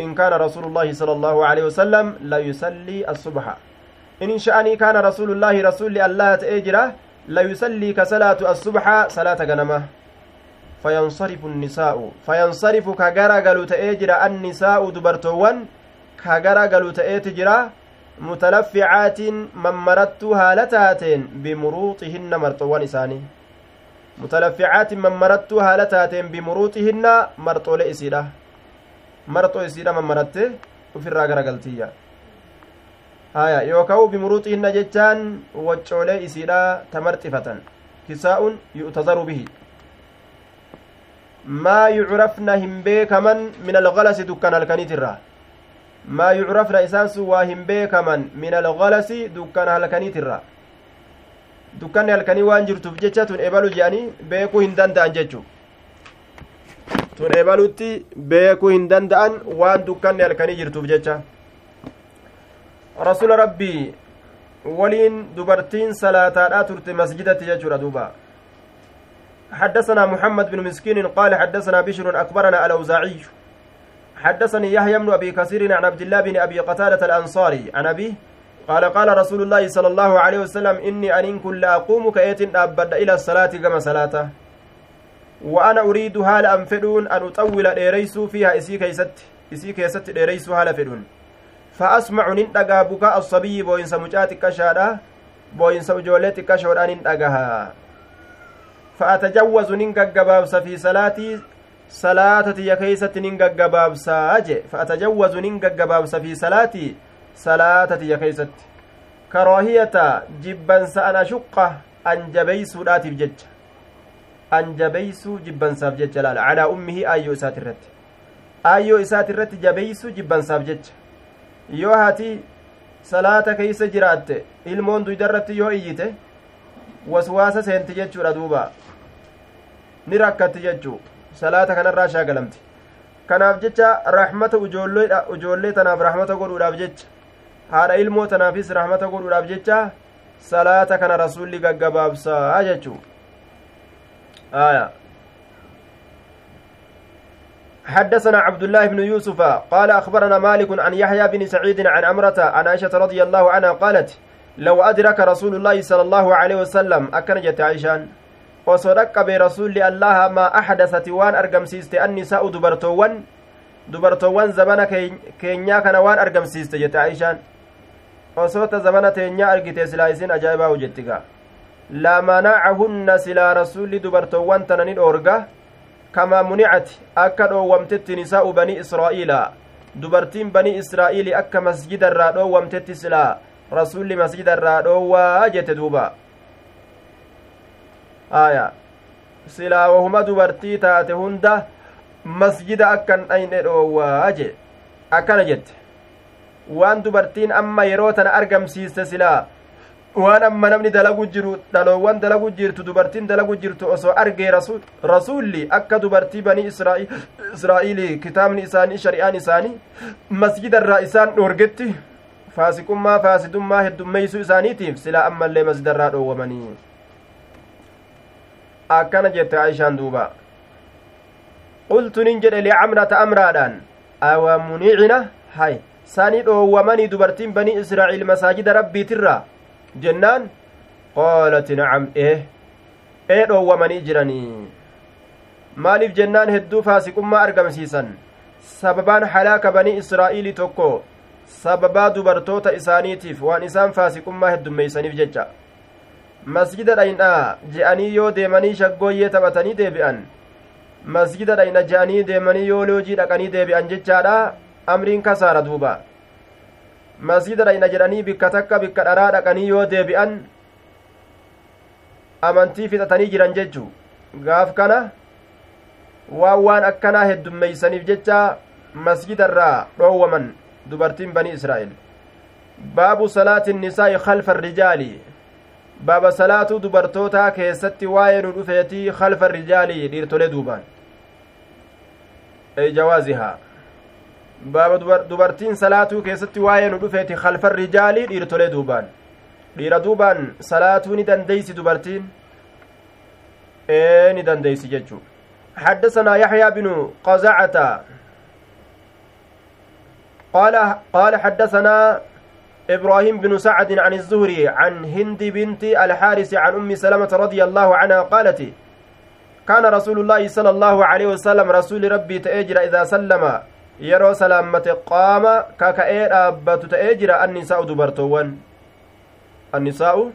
إن كان رسول الله صلى الله عليه وسلم لا يصلي الصبح. إن شأني كان رسول الله رسول الله تأجره لا يصلي كصلاة الصبح صلاة غنمة فينصرف النساء. فينصرف كغرا قالوا تأجر النساء دبرتوان كغرا قالوا تأجر متلفعات ممرت هالتاتين بمروطهن مرطوان إساني. متلفعات ممرت هالتاتين بمروطهن مرطول إسيرة مرطو إسيرة ممرت وفي الراغرة قلتية haya yookaan bimuruuxihinna jechaan waccoolee isiidha tamarxifatan kisaa'un yu'tazaru bihi maa yucrafna hin beekaman min algalasi dukkan halkaniitirra. Maa yucrafna isaan sun waa hin beekaman min algalasi dukkan halkaniitirra. Dukkanni halkanii waan jirtuuf jecha tun ebalu jedhanii beekuu hin danda'an jechuu tun ebalutti beekuu hin danda'an waan dukkanni halkanii jirtuuf jecha. Rasuula rabbii waliin dubartiin salaataadha turte masjidatti jechuudha duuba حدثنا محمد بن مسكين قال حدثنا بشر أكبرنا الأوزاعي. حدثني يحيى بن أبي كثير عن عبد الله بن أبي قتادة الأنصاري. عن أبيه قال قال رسول الله صلى الله عليه وسلم إني أن كل أقوم كأيت أبد إلى الصلاة كما صلاته وأنا أريد هال أنفدون أن أطول ديريس فيها إسي كيست إسي كيست ديريس هال فدون. فأسمع نندقى بكاء الصبي بوينس مجاة كشادة بوينس مجولة كشودة نندقها فأتجوز ننقى في صلاتي صلاة يكيسة ننقى بابسا أجي. فأتجوز ننقى في صلاتي صلاة يكيسة كراهية جبا سأنا شقة أن جبيس راتب جج أن جبيس جبا ساف جج على أمه آيو إسات الرت آيو إسات الرت جبيس جبا ساف جج yoo hati salaata keeysa jiraatte ilmoon duydarratti yoo iyyite waswaasa seenti jechuudha duuba ni rakkatti jechuu salaata kanarraa shaagalamti kanaaf jecha rahmata ijoollee tanaaf rahmata godhuudhaaf jecha haadha ilmoo tanaafis rahmata godhuudhaaf jecha salaata kana rasulli gaggabaabsaa jechuu aya حدثنا عبد الله بن يوسف قال أخبرنا مالك عن يحيى بن سعيد عن أمرة عن عائشة رضي الله عنها قالت لو أدرك رسول الله صلى الله عليه وسلم أكنجت عائشان osoo dhaqqabe rasuulli allaha maa axdasati waan argamsiiste annisaa'u dubartoowwan zabana keenyaa kana waan argamsiiste jette aishaan osoota zabana teenyaa argite silaa isin ajaa'ibaa hojjettiga laa manacahunna silaa rasuulli dubartoowwan tana ni dhoorga kamaa municati akka dhoowwamtetti nisaa'u banii israa'iila dubartiin banii israa'iili akka masjida irraa dhoowwamtetti silaa rasuulli masjida irraa dhoowwaa jette duuba aya silaa wahuma dubartii taate hunda masjida akkan dhayne dhoowwaa je akkana jette waan dubartiin amma yeroo tana argamsiiste silaa waan amma namni dalagu jiru dhaloowwan dalagu jirtu dubartiin dalagu jirtu osoo argee rasuulli akka dubartii banii israa'iilii kitaabni isaanii shari'aan isaanii masjida irraa isaan dhoorgetti faasiqummaa faasidummaa heddummeeysuu isaaniitiif silaa ammallee masjida irraa dhoowwamanii akkana jette aishaan duuba qultu nin jedhe licamrata amraadhaan awa municina hay sani dhoowwamanii dubartiin banii israa'iil masaajida rabbiitirra jennaan qaalat nacam ee ee dhoowwamanii jiranii maaliif jennaan hedduu faasiqummaa argamsiisan sababaan halaaka banii israa'iilii tokko sababaa dubartoota isaaniitiif waan isaan faasiqummaa heddummeeysaniif jecha masjida dhayna je'anii yoo deemanii shaggooyyee taphatanii deebi'an masjida dhayna je'anii deemanii yoo loojii dhaqanii deebi'an jechaadha amriin kasaara duuba masjida dhayna jedhanii bikka takka bikka dharaa dhaqanii yoo deebi'an amantii fixatanii jiran jechuu gaaf kana waan waan akkanaa heddummeeysaniif jecha masjida irraa dhoowwaman dubartiin banii israa'el baabu salaati nisaa'i khalfa rijaali baaba salaatuu dubartootaa keessatti waa'ee nu dhufeetii khalfa rijaalii dhiirtolee duubaan ey jawaazihaa baaba dubartiin salaatuu keessatti waa'ee nu dhufeeti khalfa rijaalii dhiirtolee duubaan dhiira duubaan salaatuu ni dandeeysi dubartiin ee ni dandeeysi jechuu حدثنا يحيى بن قزعة قال قال حدثنا إبراهيم بن سعد عن الزهري عن هند بنت الحارث عن أم سلمة رضي الله عنها قالت كان رسول الله صلى الله عليه وسلم رسول ربي تأجر إذا سلم. يرى سلامة قام كاكأير أبت تأجر النساء دبرتوان. النساء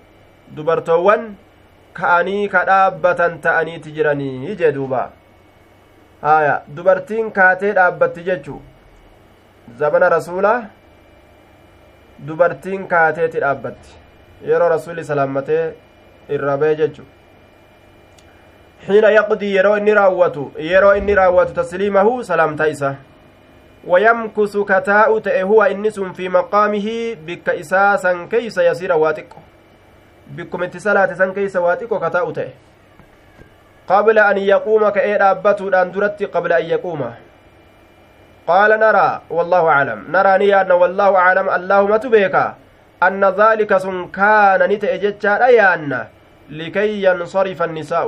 دبرتوان كأني كأبة تأني تجرني جدوبا هايا دبرتين كاتي أبت ججو irra bee jechu xiina yaqdii yeroo inni raawwatu yeroo inni raawwatu tasliimahu salaamtaa isa wayamkusu kataa'u ta'e huwa inni sun fi maqaamihi bikka isaa san keeysa yasiira waa xiqqo bikkuma itti salaate san keeysa waa xiqqo kataa'u ta'e qabla an yaquuma ka'ee dhaabbatuudhaan duratti qabla an yaquuma قال نرى والله أعلم. نرى نيادنا والله أعلم. اللهم تبيكا أن ذلك سن كان نتأججا أيانا لكي ينصرف النساء.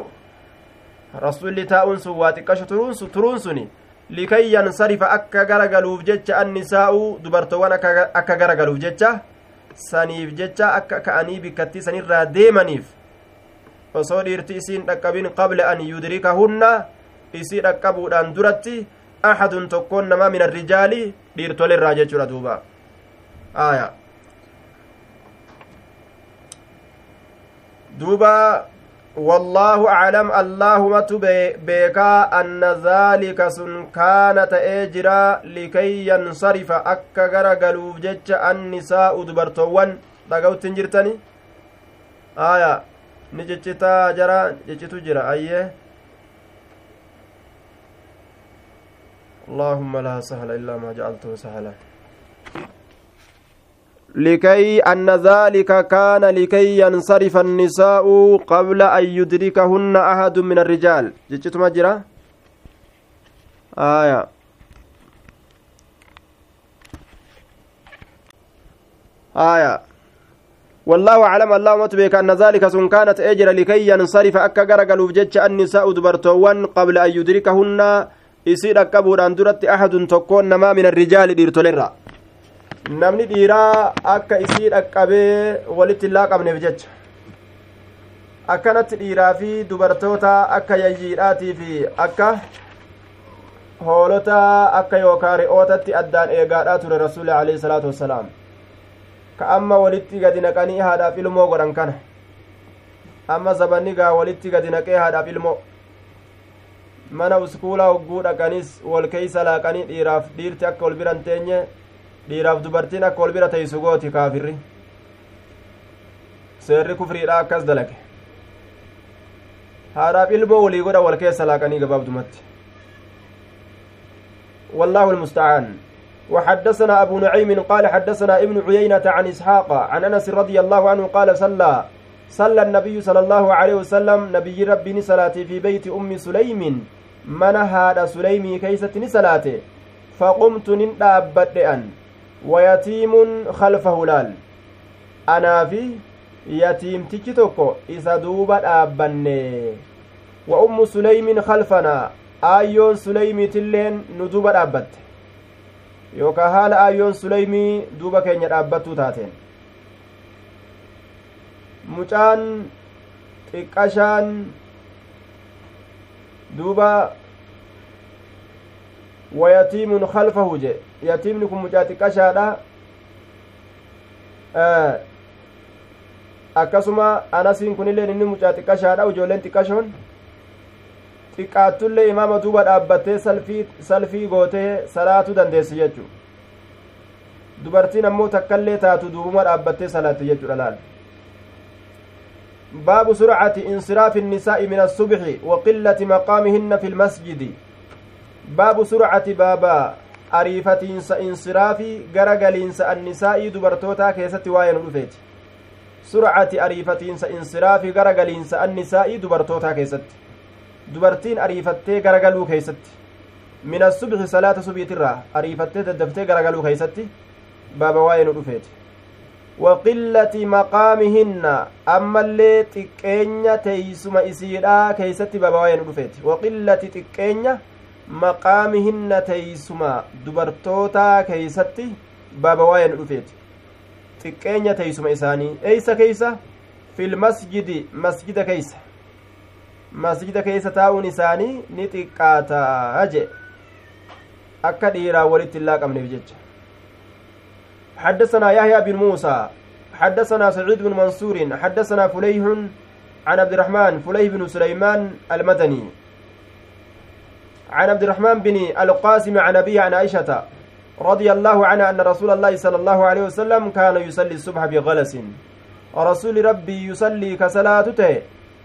رسول تاؤن سواتك ترونس ترونسني لكي ينصرف أكا غرغلوف جتش النساء. دبرتوان أكا غرغلوف جتش saniif jecha akka ka'anii bikkattii sanirraa deemaniif osoo dhiirti isiin dhaqqabin qabla an yudrikahunna isii dhaqqabuudhaan duratti axadun tokkoon namaa min arrijaali dhiirtole irraa jechuudha duuba aya duuba wallaahu aclam allaahumatu beekaa anna dhaalika sun kaana ta'ee jira likay yansarifa akka gara galuuf jecha annisaa'u dubartoowwan dhaga'uttin jirtani aya ni ciccitaa jara ciccitu jira ayyee اللهم لا سهل إلا ما جعلته سهلا. لكي أن ذلك كان لكي ينصرف النساء قبل أن يدركهن أحد من الرجال. جيتش مجرى آية. آية. والله أعلم اللهم تبيك أن ذلك سن كانت أجر لكي ينصرف. أكا غرقلوف جتش النساء دبرتوان قبل أن يدركهن يصير أكبر درت أحد تكون نما من الرجال ديرتولرا namni dhiiraa akka isii dhaqqabee walitti hin laaqabneef jecha akkanatti dhiiraa fi dubartoota akka yayyiidhaatii fi akka hoolota akka yookaan re'ootatti addaan eegaadhaa ture rasuuli alayhi salaatu wassalaam ka amma walitti gadi naqanii haadhaaf ilmoo godhan kana amma zabanni gaa walitti gadi naqee haadhaaf ilmoo mana uskuulaa hogguu dhaqanis wal keeysa laaqanii dhiiraaf dhiirti akka wal biran teenye dhiiraaf dubartiin akka wal bira teeysu gooti kaafirri seerri kufriidha akkas dalage haadhaaf ilmoo walii godha wal keessa laaqanii gabaabdumatti والله المستعان وحدثنا أبو نعيم قال حدثنا ابن عيينة عن إسحاق عن أنس رضي الله عنه قال صلى صلى النبي صلى الله عليه وسلم نبي ربي صلاتي في بيت أم سليم من هذا سليمي كيست صلاته فقمت نندابت أن wayatiimun khalfahu laal anaa fi yatiimtichi tokko isa duuba dhaabbanne wa ummu suleymin khalfanaa aayyoon suleymiitilleen nu duuba dhaabbatte yookaan haala aayyoon suleymii duuba keenya dhaabbattuu taateen mucaan xiqqashaan duuba wayatiimun khalfahu je yatiimni kun mucaa xiqqashaadha akkasuma anasiin kunilleen inni mucaa xiqqashaadha ijoolleen xiqqashoon xiqqaattullee imaama duuba dhaabbattee salfii gootee salaatuu dandeessi jechuu dubartiin ammoo takkaillee taatu duubuma dhaabbattee salaatti jechuudha laal باب سرعة انصراف النساء من الصبح وقلة مقامهن في المسجد baabu surcati baaba ariifatiinsa insiraafii gara galiinsa annisaa'ii dubartootaa keessatti waa'ee nu dhufeeti surcati ariifatiinsa insiraafii gara galiinsa annisaa'ii dubartootaa keessatti dubartiin ariifattee garagaluu keeysatti min assubxi salaata subiitirraa ariifattee daddaftee garagaluu keeysatti baaba waa'ee nu dhufeeti waqillati maqaamihinna ammallee xiqqeenya teeysuma isiidhaa keeysatti nu dhufeeti waqillati xiqqeenya maqaamihinna teeysuma dubartootaa keeysatti nu dhufeeti xiqqeenya teeysuma isaanii eeysa keeysa fil masjidi masjida keeysa masjida keeysa taa'uun isaanii ni xiqqaataa jee akka dhiiraa walitti hin laaqamneef jecha حدثنا يحيى بن موسى حدثنا سعيد بن منصور حدثنا فليح عن عبد الرحمن فليح بن سليمان المدني. عن عبد الرحمن بن القاسم عن أبي عن عائشة رضي الله عنها أن رسول الله صلى الله عليه وسلم كان يصلي الصبح بغلس. رسول ربي يصلي كصلاته.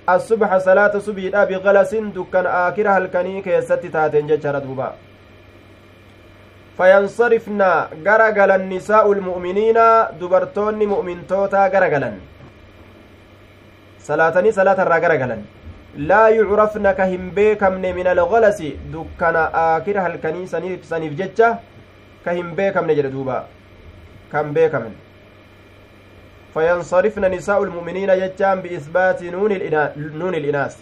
الصبح صلاة صبح بغلس دكان آكرها الكني كيست تاتين دوبا. النساء المؤمنين دبرتون مؤمن توتا غرغلن صلاتني صلاة الرا غرغلن laa yucrafna ka hin beekamne min algalasi dukkana aakira halkanii saniif jecha ka hin beekamne jedhe duuba kan beekamen fayansarifna nisaa'u lmu'miniina jechaan biisbaati nuuni ilinaas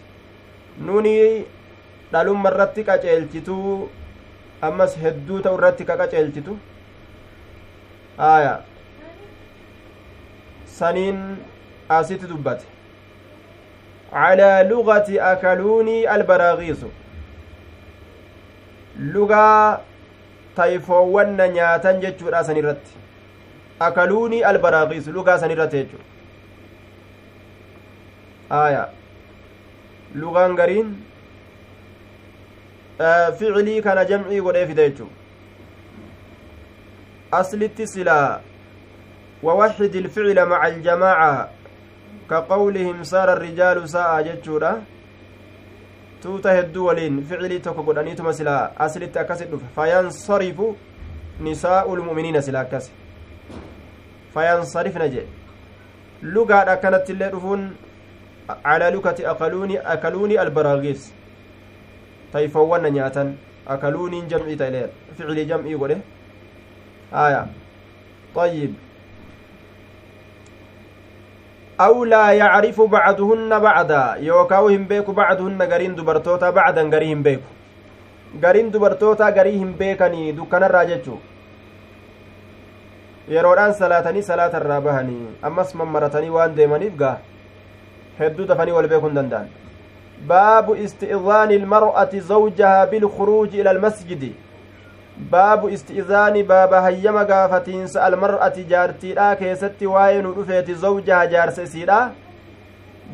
nuuni dhalumma irratti qaceelchituu ammas hedduu ta'u irratti ka qaceelchitu aya saniin asitti dubbate على لغة أكلوني البراغيث لغة tayfoowwan na nyaatan jechuudha san irratti akaluunii albaraaqiis lugaa san irratti jechu aya lugaan gariin ficilii kana jamcii godhee fida jechu aslitti ووحد الفعل مع الجماعة كقولهم صار الرجال ساء جتشورا hedduu waliin ficilii tokko godhaniituma silaa aslitti akkasit dhufe fayansarifu nisaa'u lmu'miniina sila akkas fayansarifna jee lugaadha akkanatti illee dhufuun calaa lukati akaluuni tayfowwanna nyaatan akaluuniin jam'ii ta'e ficilii jam'ii godhe aya طيب أو لا يعرف بعضهن بعدا يوكاو هم بيكو بعضهن غرين دبرتوتا بعدا غري هم بيكو غرين دبرتوتا غري هم بيكني دكان الراججو yeroodhaan salaatanii salaata irraa bahanii ammas mammaratanii waan deemaniif gaa hedduu dafanii wal beekuu hin danda'an baabu isti'zaani ilmar'ati zawjahaa bilkhuruuji ila almasjidi baabu isti'zaani baaba hayyama gaafatiinsa almar'ati jaartiidhaa keessatti waa'ee nu dhufeeti zawjaha jaarsa isiidha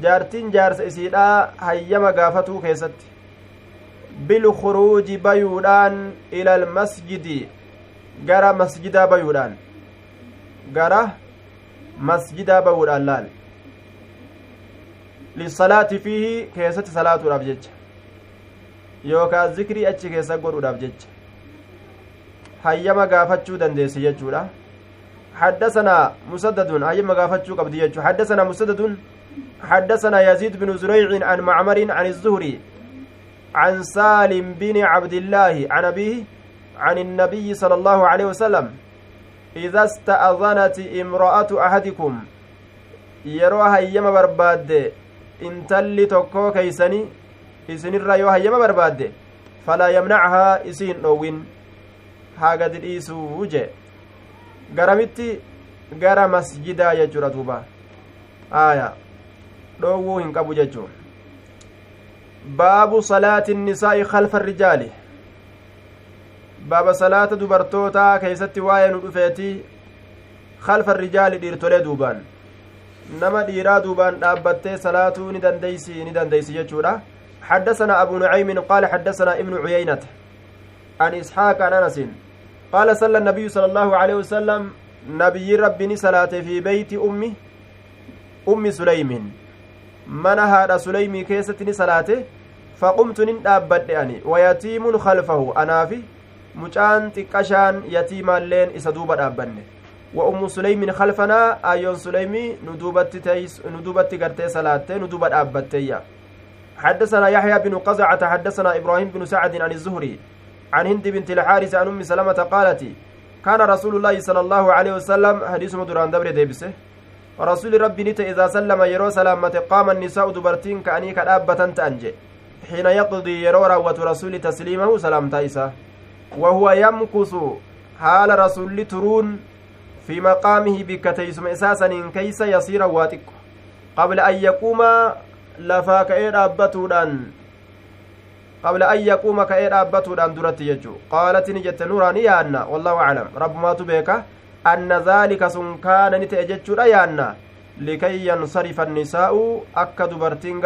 jaartiin jaarsa isiidhaa hayyama gaafatuu keessatti bilkhuruuji bayuudhaan ila almasjidi gara masjidaa bayuudhaan gara masjidaa ba'uudhaan laal lissalaati fiihi keessatti salaatuudhaaf jecha yookaan zikrii achi keessa godhuudhaaf jecha hayyama gaafachuu dandeesse jechuudha حدثنا مسدد أيما غافتشو يجو حدثنا مسدد حدثنا يزيد بن زريع عن معمر عن الزهري عن سالم بن عبد الله عن أبيه عن النبي صلى الله عليه وسلم إذا استأذنت امرأة أحدكم yeroo hayyama barbaadde intalli tokkoo keeysani isinirra yoo hayyama barbaadde falaa yamnachahaa isiin dhowwin haa gadi dhiisuu jee. Garamitti gara masjidaa jechuudha duuba. Aya dhoowwuu hin qabu jechuu. Baabu salaati innisaa'i khalfa rijaali. Baaba salaata dubartootaa keeysatti waa'ee nu dhufeeti. Khalfa rijaali dhiirtolee duubaan nama dhiiraa duubaan dhaabbattee salaatuu ni dandeysi ni dandeysi jechuudha. حدثنا أبو نعيم قال حدثنا ابن عيينة عن إسحاق عن أنس قال صلى النبي صلى الله عليه وسلم نبي ربي صلاة في بيت أمي أم سليم. من هذا سليمي كيستني صلاته فقمت نندابت أني ويتيم خلفه. أنا في mucaan xiqqashaan yatiimaalleen isa duuba dhaabbanne ummu suleymin khalfanaa ayyoon suleymii nu duubatti gartee salaattee nu duuba dhaabbatteeyya حدثنا يحيى بن قزعة حدثنا إبراهيم بن سعد عن الزهري عن هند بنت الحارث عن أم سلمة قالت كان رسول الله صلى الله عليه وسلم حديث مدران دبر ديبسه رسول ربي نت إذا سلم يرو سلامة قام النساء دبرتين كأني كأبة تأنجي حين يقضي يرو روة رسول تسليمه سلام تايسه وهو يمكث حال رسول ترون في مقامه بكتيسم إساسا كيس يصير واتك قبل أن يقوم لفا كأي dhaabbatuudhaan قبل أن يقوم كأي dhaabbatuudhaan duratti jechuu qaalat ni jette nuraani yaanna wallahu aclam rabbumaatu beeka anna dhaalika sun kaana ni ta'e jechuudha yaanna likay yansarifa annisaa'u akka dubartiin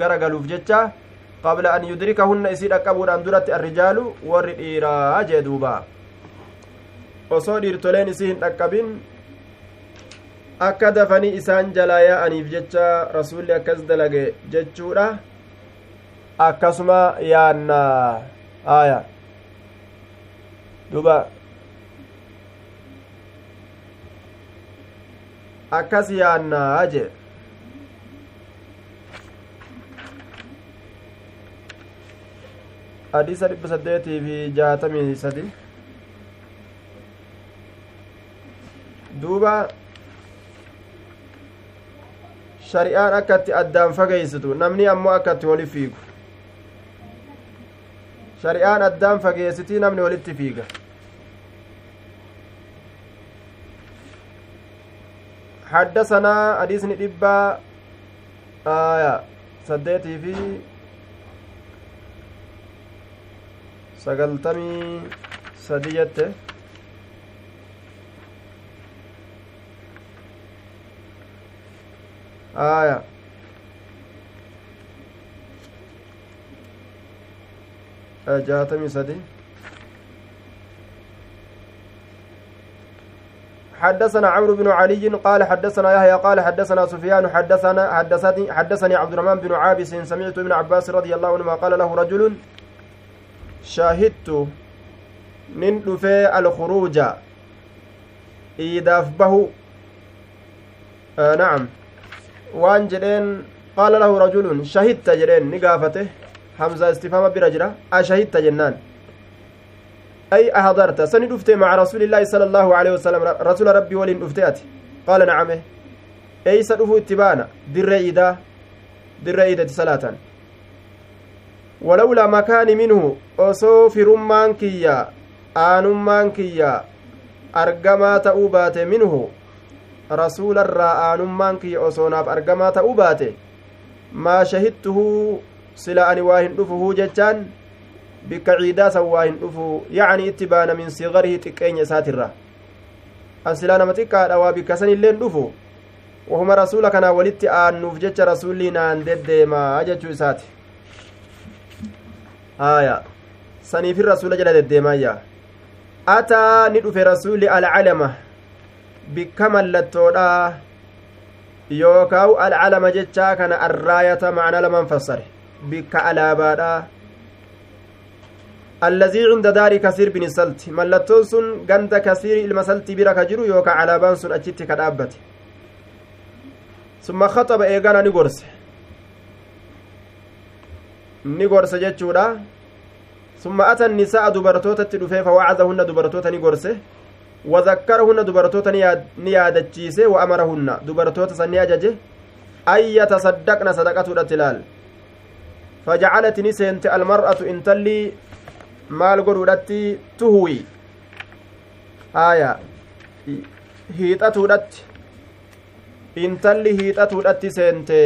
garagaluuf jecha قبل أن يدركهن إسيد أكبر أن درت الرجال ور إيرا جدوبا osoo dhiirtoleen isii hin dhaqqabin akka dafanii isaan jalaa yaa'aniif jecha rasuulli akkas dalage jechuudha akkasuma yaanna aya duba akkas yaannaa jee hadiisa dhibba saddeetii fi jaatamii sadi duuba shari'aan akka itti addaan fageeysitu namni ammoo akka itti wali fiigu shari'aan addaan fageessitii namni walitti fiiga حدثنا حديث نبا آية سديتي في sagaltamii sadi aya jaatamii sadi حدثنا عمرو بن علي قال حدثنا يحيى قال حدثنا سفيان حدثنا حدثني حدثني عبد الرحمن بن عابس سمعت ابن عباس رضي الله عنهما قال له رجل shaahidtu nin dhufee alkhuruuja iidaaf bahu na'am waan jedheen qaala lahu rajulun shahidta jedheen ni gaafate hamza istifama bira jira ashahidta jennaan ay ahadarta sani dhufte maca rasuulillaahi sala allaahu aleyhi wasalam rasula rabbii waliin dhufte ati qaala nacame eeysa dhufu itti baana dirree iidaa dirree iidati salaatan walawlaa makaani minhu osoo firummaan kiyya aanummaan kiyya argamaa ta'uu baate minhu rasuularraa aanummaan kiyya osoo naaf argamaa ta'uu baate maa shahidtuhu sila ani waa hin dhufuhuu jechaan bikka ciidaa san waa hin dhufu yacni itti baana min sigarihi xiqqeenya isaatirra asilaa nama xiqqaadha waa bikka san illeen dhufu wahuma rasuula kanaa walitti aannuuf jecha rasuulli naan deddeemaa jechuu isaati haya saniifin rasuula jala deddeemaayya ataa ni dhufe rasuuli alcalama bikka mallattoodha yookaawu alcalama jechaa kana arraayata macna laman fassare bikka alaabaadha allazii cinda daari kasiir bin salti mallattoon sun ganda kasiiri ilma saltii bira ka jiru yookaa alaabaan sun achitti ka dhaabbate summa khaxaba eegana ni gorse ni gorse jechuudha summa ata nisa'a dubartootatti dhufee fawacadahunna dubartoota ni gorse وذكرهن دبرتوتا نيادتشيسي وأمرهن دبرتوتا سني أججه أن يتصدقن صدقة الاتلال فجعلت نسنت المرأة انتلي maal godhuudhatti tuhuwi haya hiixatuudhatti intalli hiixatuudhatti seente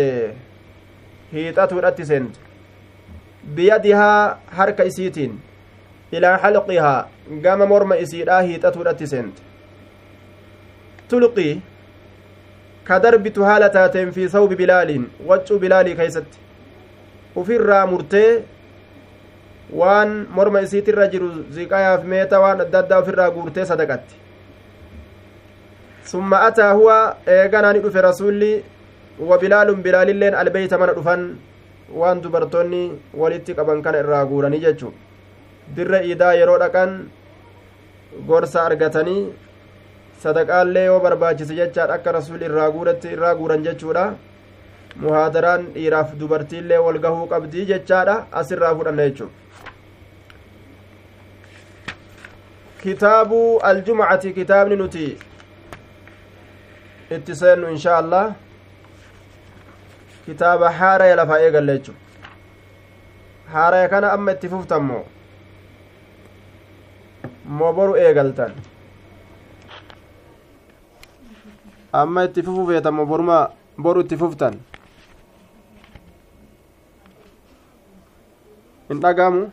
hiixatuudhatti seente biyadihaa harka isiitiin ilaa xalqihaa gama morma isiidhaa hiixatuudhatti seente tulqii ka darbitu haala taateen fi sawbi bilaaliin waccuu bilaalii keeysatti ufirraa murtee waan morma isiitirra jiru ziqayaaf meeta waan adda addaa ofirraa guurtee sadaqatti summa ataa huwa eeganaani dhufe rasulli wa bilaalun bilaalilleen albeyta mana dhufan waan dubartoonni walitti qaban kana irraa guuranii jechu dirra iidaa yeroo dhaqan gorsa argatanii sadaqaallee yoo barbaachise jechaadha akka rasulli irraa guuretti irraa guuran jechuudha. Muhaadaraan dhiiraaf dubartiillee wal gahuu qabdii jechaadha asirraa fudhanna jechuudha. Kitaabu aljumcati kitaabni nuti itti seennu inshaa allah kitaaba haaraya lafaa eegalle jechu haaraya kana amma itti fuftan moo moo boru eegaltan amma itti fufu feetan moo boruma boru itti fuftan hin dhagamu